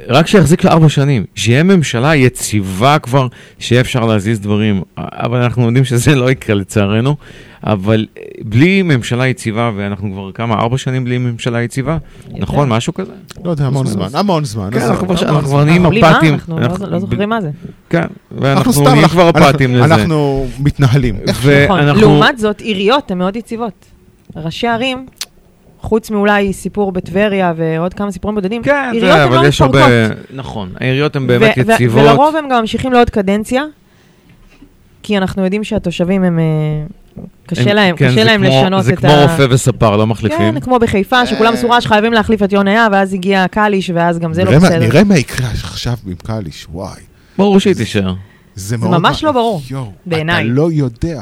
ורק שיחזיק לארבע שנים, שיהיה ממשלה יציבה כבר, שיהיה אפשר להזיז דברים. אבל אנחנו יודעים שזה לא יקרה לצערנו. אבל אה, בלי ממשלה יציבה, ואנחנו כבר כמה, ארבע שנים בלי ממשלה יציבה? נכון, משהו כזה? לא יודע, המון זמן, המון זמן. כן, עזוב, אנחנו כבר- נהיים בלי מה? אפאתיים. אנחנו לא- לא זוכרים מה זה. כן, אנחנו ואנחנו נהיים כבר אפאתיים לזה. אנחנו מתנהלים. נכון. לעומת זאת, עיריות הן מאוד יציבות. ראשי ערים, חוץ מאולי סיפור בטבריה ועוד כמה סיפורים בודדים, כן, עיריות זה, הן אבל לא יש הרבה... מתפרקות. נכון, העיריות הן באמת ו- ו- יציבות. ולרוב הם גם ממשיכים לעוד קדנציה, כי אנחנו יודעים שהתושבים הם... אה, קשה הם- להם, כן, קשה זה להם כמו- לשנות את ה... זה כמו רופא וספר, לא מחליפים. כן, כמו בחיפה, שכולם סורה שחייבים להחליף את יונה ואז הגיע קליש, ואז גם זה לא בסדר. נראה מה יקרה עכשיו עם קליש, וואי. ברור שהיא תישאר. זה. ממש לא ברור, בעיניי. אתה לא יודע.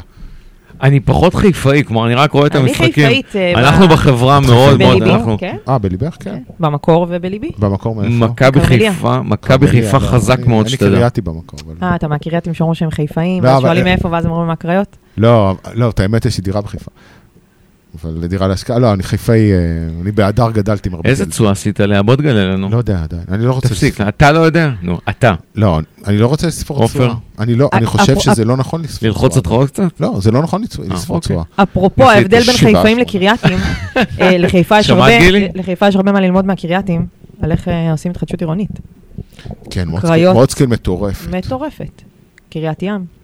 אני פחות חיפאי, כלומר, אני רק רואה את אני המשחקים. חיפאית, אה, אנחנו בחברה מאוד מאוד, אנחנו... כן, אה, בליבך? כן. כן, במקור ובליבי. במקור מאיפה? מכבי. חיפה, מכבי חיפה לא, חזק אני- מאוד, אני שתדע. קרייתי במקור. אה, אתה מהקרייתים שאומרים שהם חיפאים, לא, ואז שואלים מאיפה, ואז הם אומרים מהקריות? לא, לא, את האמת יש לי דירה בחיפה. אבל דירה להשקעה, לא, אני חיפאי, אה, אני בהדר גדלתי עם הרבה איזה. תשואה עשית עליה? בוא תגלה לנו. לא יודע עדיין, אני לא רוצה... תפסיק, לספור. אתה לא יודע? נו, אתה. לא, אני לא רוצה לספור עופר? תשואה. אני לא, אני חושב שזה לא נכון לספור ללחוץ תשואה. את רוח קצת? לא, זה לא נכון אה, לספור אוקיי. תשואה. אפרופו ההבדל בין חיפאים. לקרייתים, אה, לחיפה יש הרבה- מה ללמוד מהקרייתים, על איך עושים התחדשות עירונית. כן. מוצקין מטורף. מטורפת. קריית ים.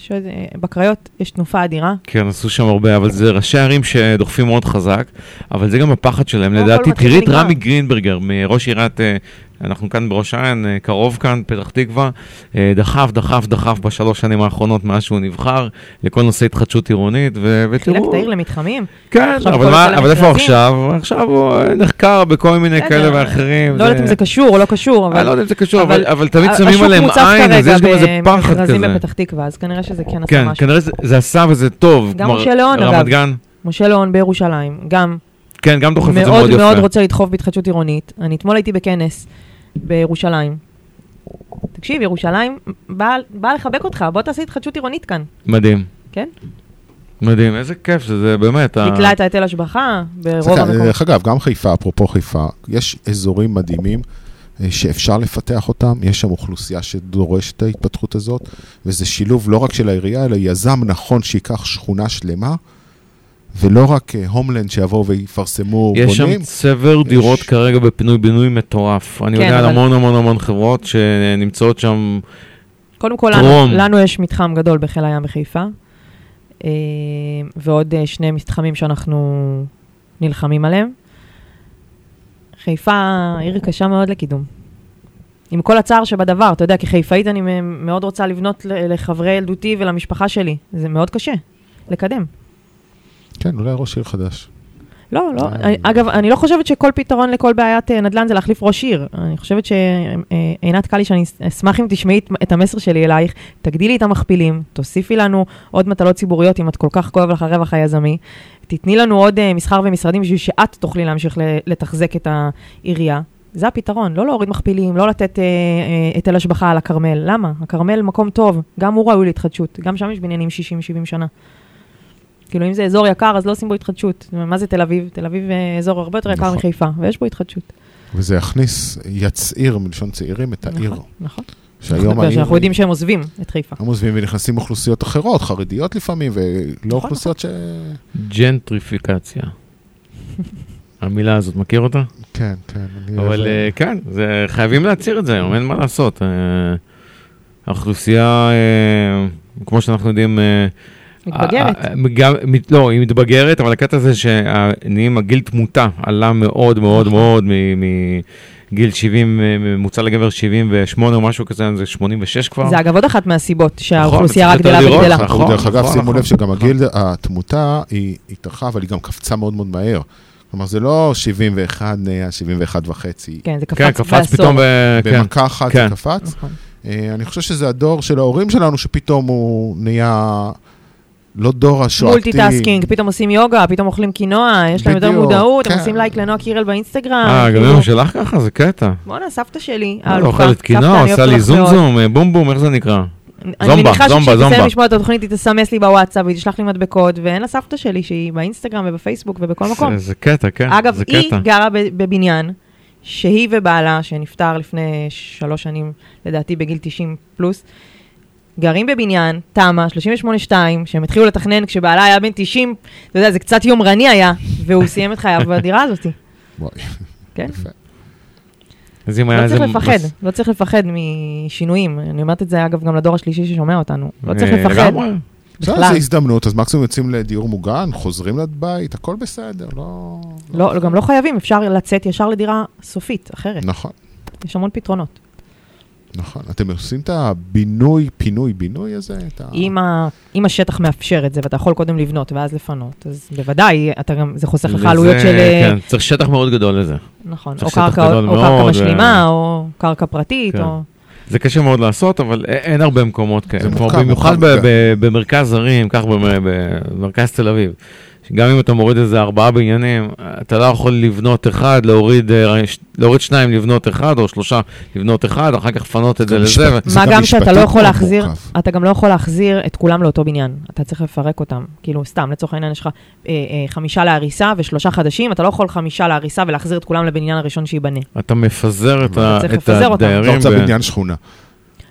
יש עוד, אה, בקריות יש תנופה אדירה. כן, עשו שם הרבה, אבל זה ראשי ערים שדוחפים מאוד חזק, אבל זה גם הפחד שלהם. לא לדעתי, תראי את. רמי גרינברגר, מראש עיריית, אה, אנחנו כאן בראש העין, אה, קרוב כאן, פתח תקווה, אה, דחף, דחף, דחף בשלוש שנים האחרונות מאז שהוא נבחר, לכל נושא התחדשות עירונית, ו- חילק ותראו... את העיר למתחמים. כן, אבל מה- אבל איפה הוא. עכשיו? עכשיו הוא אה, נחקר בכל מיני. כאלה ואחרים. לא יודעת אם זה קשור או לא קשור, אבל... אני לא יודע אם זה קשור, אבל אבל אבל תמיד שמים השוק עליהם מוצף עין, אז יש גם איזה פחד כזה. בפתח תקווה, אז כנראה שזה כן עשה כן, משהו. כנראה זה- עשה וזה טוב. גם משה ליאון, רמת אגב. גן, משה ליאון בירושלים, גם כן, גם דוחף את זה מאוד מאוד יפה. מאוד רוצה לדחוף בהתחדשות עירונית. אני אתמול הייתי בכנס בירושלים. תקשיב, ירושלים באה באה לחבק אותך, בוא תעשה התחדשות עירונית כאן, מדהים. כן? מדהים, איזה כיף שזה באמת. ביטלה את ההיטל השבחה ברוב המקומות. דרך אגב, גם חיפה, אפרופו חיפה, יש אזורים מדהימים אה, שאפשר לפתח אותם, יש שם אוכלוסייה שדורשת את ההתפתחות הזאת, וזה שילוב לא רק של העירייה, אלא יזם נכון שייקח שכונה שלמה, ולא רק אה, הומלנד שיבואו ויפרסמו יש שם בונים. צבר דירות יש- כרגע בפינוי-בינוי מטורף. אני כן, יודע על אבל- המון המון המון חברות שנמצאות שם. קודם כל. לנו, לנו יש מתחם גדול בחיל הים בחיפה, אה, ועוד אה, שני מתחמים שאנחנו נלחמים עליהם. חיפה עיר קשה מאוד לקידום. עם כל הצער שבדבר, אתה יודע, כחיפאית אני מאוד רוצה לבנות לחברי ילדותי ולמשפחה שלי. זה מאוד קשה לקדם. כן, אולי ראש עיר חדש. לא, לא. אה. אני- אגב, אני לא חושבת שכל פתרון לכל בעיית אה, נדל"ן זה להחליף ראש עיר. אני חושבת שעינת קלי, שאני אס- אשמח אם תשמעי את- המסר שלי אלייך, תגדילי את המכפילים, תוסיפי לנו עוד מטלות ציבוריות, אם את כל כך כואב לך הרווח היזמי, תתני לנו עוד אה, מסחר ומשרדים בשביל שאת תוכלי להמשיך לתחזק את העירייה. זה הפתרון, לא להוריד מכפילים, לא לתת אה, אה, היטל השבחה על הכרמל. למה? הכרמל מקום טוב, גם הוא ראוי להתחדשות, גם שם יש בניינים 60-70 שנה. כאילו, אם זה אזור יקר, אז לא עושים בו התחדשות. מה זה תל אביב? תל אביב אה, אזור הרבה יותר יקר נכון. מחיפה, ויש בו התחדשות. וזה יכניס, יצעיר מלשון צעירים את העיר. נכון, נכון. שהיום העיר... שאנחנו יודעים שהם עוזבים את חיפה. הם עוזבים ונכנסים אוכלוסיות אחרות, חרדיות לפעמים, ולא נכון, אוכלוסיות ש... ג'נטריפיקציה. המילה הזאת, מכיר אותה? כן, כן. אבל אה, כן, זה- חייבים להצהיר את זה היום, אין מה לעשות. אה, האוכלוסייה, כמו שאנחנו יודעים... אה, מתבגרת. אה, אה, גם, לא, היא מתבגרת, אבל הקטע זה שנהיים, הגיל תמותה עלה מאוד מאוד נכון. מאוד מ- מגיל 70, אה, ממוצע לגבר 78 או משהו כזה, זה 86 כבר. זה אגב עוד אחת מהסיבות נכון, שהאוכלוסייה רק גדלה וגדלה. נכון, דרך אגב, נכון, שימו. לב שגם הגיל, התמותה היא התארכה, אבל היא גם קפצה מאוד מאוד מהר. כלומר, זה לא 71 נהיה 71 וחצי. כן, זה כן, קפץ קפץ פתאום, ב... כן. במכה אחת כן. זה קפץ. נכון. אה, אני חושב שזה הדור של ההורים שלנו, שפתאום הוא נהיה לא דור השואתי. multitasking, פתאום עושים יוגה, פתאום אוכלים קינוע, יש להם יותר מודעות, הם כן. עושים לייק לנועה קירל באינסטגרם. אה, גם כאילו, אמא שלך ככה? זה קטע. בואנה, סבתא שלי, אה, האלופה. אוכלת קינוע, אני עושה לי זום. זום, אה, בום בום, איך זה נקרא? אני זומבה, מניחה זומבה, שכשהיא תסיים זומבה. לשמוע את התוכנית, היא תסמס לי בוואטסאפ, והיא תשלח לי מדבקות, ואין לה סבתא שלי, שהיא באינסטגרם ובפייסבוק ובכל מקום. זה- קטע, כן. אגב, היא. גרה בבניין, שהיא ובעלה, שנפטר לפני שלוש שנים, לדעתי בגיל 90 פלוס, גרים בבניין, תמ"א, 38-2, שהם התחילו לתכנן כשבעלה היה בן 90, אתה יודע, זה קצת יומרני היה, והוא סיים את חייו בדירה הזאת. כן? אז אם היה לא. צריך לפחד, מס- לא צריך לפחד משינויים. אני אומרת את זה, אגב, גם לדור השלישי ששומע אותנו. לא צריך אה, לפחד. בסדר, בכלל. זו הזדמנות, אז מקסימום יוצאים לדיור מוגן, חוזרים לבית, הכל בסדר, לא... לא, גם לא חייבים, אפשר לצאת ישר לדירה סופית, אחרת. נכון, יש המון פתרונות. נכון. אתם עושים את הבינוי, פינוי, בינוי הזה? את ה... אם, ה, אם השטח מאפשר את זה, ואתה יכול קודם לבנות ואז לפנות, אז בוודאי, אתה גם, זה חוסך לך עלויות של... אה, כן, צריך שטח מאוד גדול לזה. נכון, או קרקע, גדול או קרקע משלימה, או קרקע פרטית, כן. או... זה קשה מאוד לעשות, אבל אין הרבה מקומות כאלה. זה כמו מורכב, במיוחד מורכב, ב- ב- במרכז ערים, כך במ- במרכז תל אביב. שגם אם אתה מוריד איזה ארבעה בניינים, אתה לא יכול לבנות אחד, להוריד, אה, להוריד שניים לבנות אחד, או שלושה לבנות אחד, אחר כך לפנות את זה לזה. ו- זה מה גם שאתה לא יכול להחזיר, מורכב. אתה גם לא יכול להחזיר את כולם לאותו בניין. אתה צריך לפרק אותם. כאילו, סתם, לצורך העניין יש לך אה, אה, חמישה להריסה ושלושה חדשים, אתה לא יכול חמישה להריסה ולהחזיר את כולם לבניין הראשון שייבנה. אתה מפזר את אתה ה- צריך את לפזר אותם. אתה הדיירים. רוצה ב- בניין שכונה.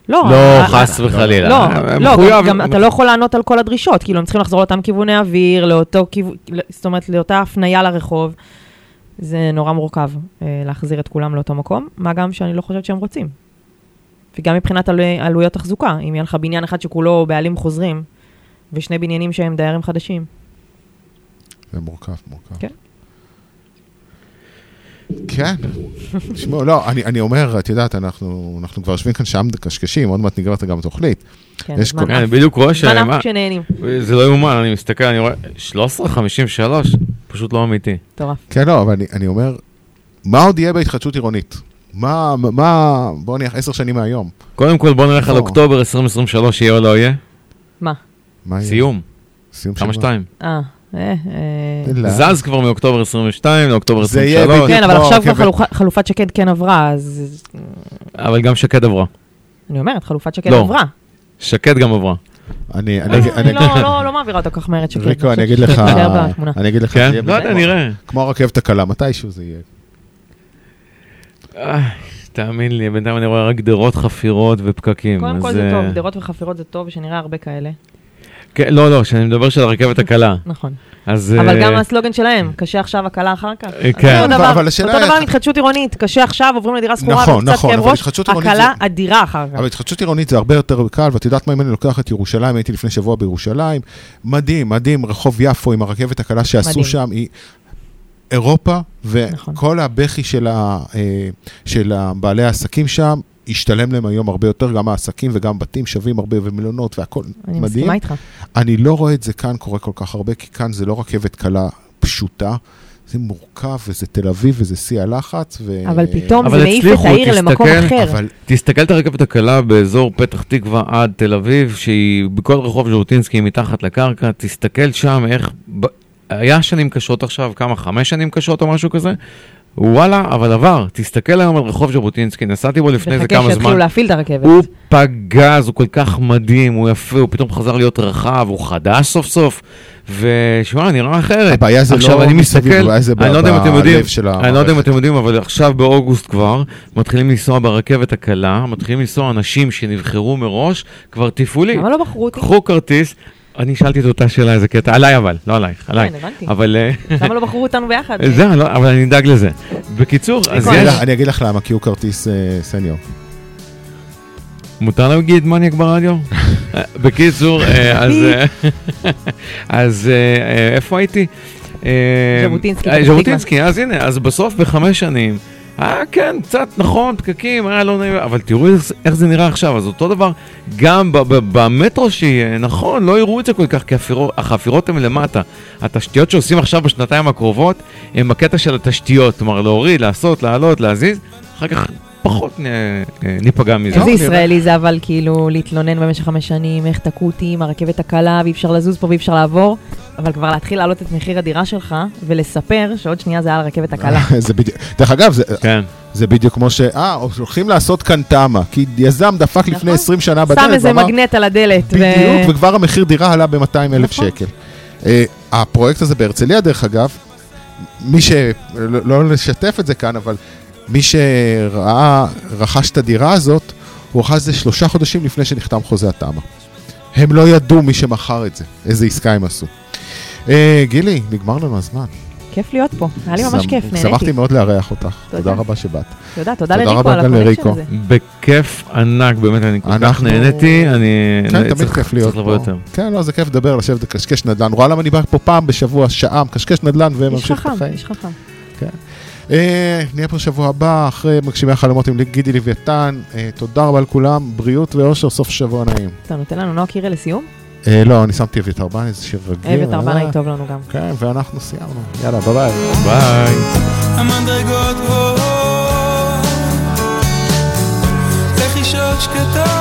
לא, לא, אה, חס אה, וחלילה. לא, לא, מחויב- גם, גם אתה לא יכול לענות על כל הדרישות, כאילו הם צריכים לחזור לאותם כיווני אוויר, לאותו כיוון, זאת אומרת, לאותה הפנייה לרחוב. זה נורא מורכב אה, להחזיר את כולם לאותו מקום, מה גם שאני לא חושבת שהם רוצים. וגם מבחינת עלו, עלויות תחזוקה, אם יהיה לך בניין אחד שכולו בעלים חוזרים, ושני בניינים שהם דיירים חדשים. זה מורכב, מורכב. כן. כן. תשמעו, לא, אני, אני אומר, את יודעת, אנחנו, אנחנו כבר יושבים כאן שעה מקשקשים, עוד מעט נגמרת גם התוכנית. כן, יש זמן כל- אני עף. בדיוק רואה זמן עף כשנהנים. זה לא יאומן, אני מסתכל, אני רואה, 13.53, פשוט לא אמיתי. מטורף. כן, לא, אבל אני, אני אומר, מה עוד יהיה בהתחדשות עירונית? מה, מה, בואו נניח עשר שנים מהיום. קודם כל בוא נלך על או. אוקטובר 2023, יהיה או לא יהיה? מה? מה יהיה? סיום, סיום כמה של שתיים. אה. זז כבר מאוקטובר 22 לאוקטובר זה יהיה 23, בדיוק. כן, אבל עכשיו כבר חלופת שקד כן עברה, אז אבל גם שקד עברה. אני אומרת, חלופת שקד לא. עברה. שקד גם עברה. אני, אני, לא, לא- לא לא מעבירה אותה כך מהר את שקד. ריקו, אני אגיד לך. אני אגיד לך, כן? לא יודע, כמו- נראה. כמו הרכבת הקלה, מתישהו זה יהיה. אה, תאמין לי, בינתיים אני רואה רק גדרות, חפירות ופקקים. קודם כל זה אה, טוב, גדרות וחפירות זה טוב, שנראה הרבה כאלה. כן, לא, לא, שאני מדבר של הרכבת הקלה. נכון. אז... אבל אה, גם הסלוגן שלהם, קשה עכשיו, הקלה אחר כך. אה, כן. אותו דבר- אבל השאלה אותו דבר עם התחדשות עירונית, קשה עכשיו, עוברים לדירה שכורה נכון, וקצת נכון, כאב אבל ראש, התחדשות עירונית הקלה אדירה אחר כך. אבל התחדשות עירונית זה הרבה יותר קל, ואת יודעת מה, אם אני לוקח את ירושלים, הייתי לפני שבוע בירושלים, מדהים, מדהים, רחוב יפו עם הרכבת הקלה שעשו. שם, היא אירופה, נכון. וכל הבכי של, ה, אה, של בעלי העסקים שם, ישתלם להם היום הרבה יותר, גם העסקים וגם בתים שווים הרבה ומלונות אני מדהים. מסכימה איתך. אני לא רואה את זה כאן קורה כל כך הרבה, כי כאן זה לא רכבת קלה פשוטה, זה מורכב וזה תל אביב וזה שיא הלחץ. ו... אבל פתאום אבל זה מעיף את העיר למקום תסתכל, אחר. אבל תסתכל את הרכבת הקלה באזור פתח תקווה עד תל אביב, שהיא בכל רחוב ז'בוטינסקי מתחת לקרקע, תסתכל שם איך... היה שנים קשות עכשיו, כמה? חמש שנים קשות או משהו כזה? וואלה, אבל עבר. תסתכל היום על רחוב ז'בוטינסקי, נסעתי בו לפני איזה וחכה כמה שיתחילו זמן. להפעיל את הרכבת. הוא פגז, הוא כל כך מדהים, הוא יפה, הוא פתאום חזר להיות רחב, הוא חדש סוף סוף, ושמע, נראה אחרת. הבעיה זה עכשיו לא אני מסתכל, הבעיה זה אני לא יודע אם אתם יודעים, אני לא יודע אם. אתם יודעים, אבל עכשיו באוגוסט כבר, מתחילים לנסוע ברכבת הקלה, מתחילים לנסוע אנשים שנבחרו מראש, כבר תפעולי. למה לא בחרו אותי? קחו כרטיס, אני שאלתי את אותה שאלה, איזה קטע, עליי אבל, לא עלייך, עליי. כן, הבנתי. אבל אה, למה לא בחרו אותנו ביחד? זה, לא, אבל אני אדאג לזה. בקיצור, אז אני יש, אגיד לך- אני אגיד לך למה, כי הוא כרטיס אה, סניור. מותר להגיד מניאק ברדיו? אה, בקיצור, אז... אז איפה הייתי? ז'בוטינסקי, ז'בוטינסקי, אז הנה, אז בסוף בחמש שנים, אה, כן, קצת נכון, פקקים, היה לא נעים, אבל תראו איך, איך זה נראה עכשיו, אז אותו דבר, גם ב- ב- במטרו שיהיה, נכון, לא יראו את זה כל כך, כי הפירו- החפירות הן למטה. התשתיות שעושים עכשיו בשנתיים הקרובות, הם בקטע של התשתיות, כלומר להוריד, לעשות, לעלות, להזיז, אחר כך פחות אה, ניפגע מזה. איזה נראה. ישראלי זה אבל כאילו להתלונן במשך חמש שנים, איך תקעו אותי עם הרכבת הקלה ואי אפשר לזוז פה ואי אפשר לעבור, אבל כבר להתחיל להעלות את מחיר הדירה שלך ולספר שעוד שנייה זה על הרכבת הקלה. זה בדיוק, דרך אגב, זה, כן. זה בדיוק כמו ש... אה, הולכים לעשות כאן תמ"א, כי יזם דפק לפני נכון. 20 שנה שם בדלת, איזה ואמר, מגנט על הדלת. ו- בדיוק, וכבר המחיר דירה עלה ב-200 אלף נכון. שקל. אה, הפרויקט הזה בהרצליה, דרך אגב, מי ש... לא לא לשתף את זה כאן, אבל מי שראה, רכש את הדירה הזאת, הוא רכש את זה שלושה חודשים לפני שנחתם חוזה התמ"א. הם לא ידעו מי שמכר את זה, איזה עסקה הם עשו. אה, גילי, נגמר לנו הזמן. כיף להיות פה, היה לי ממש כיף, שמחתי נהניתי. מאוד לארח אותך. תודה. רבה שבאת. תודה, תודה תודה לריקו רבה על גם ה connection לריקו. הזה. בכיף ענק, באמת, אני כל כך אנחנו- נהניתי, אני כן, צריך- כיף להיות צריך לבוא פה. יותר. כן, לא, זה כיף לדבר, לשבת לקשקש נדל"ן. רואה למה אני בא פה פעם בשבוע, שעה, מקשקש נדל"ן איש וממשיך את חכם, החיים. איש חכם. אה, נהיה פה שבוע הבא, אחרי מגשימי החלומות עם גידי לוויתן. אה, תודה רבה לכולם, בריאות ואושר, סוף שבוע נעים. אתה נותן לנו נועה קירל לסיום? אה, לא, אני שמתי אביתר בן, איזה שיר רגיל. ארבנה אה, טוב לנו גם. כן, ואנחנו סיימנו. יאללה, ביי ביי. ביי. המדרגות גבוהות, לחישות שקטות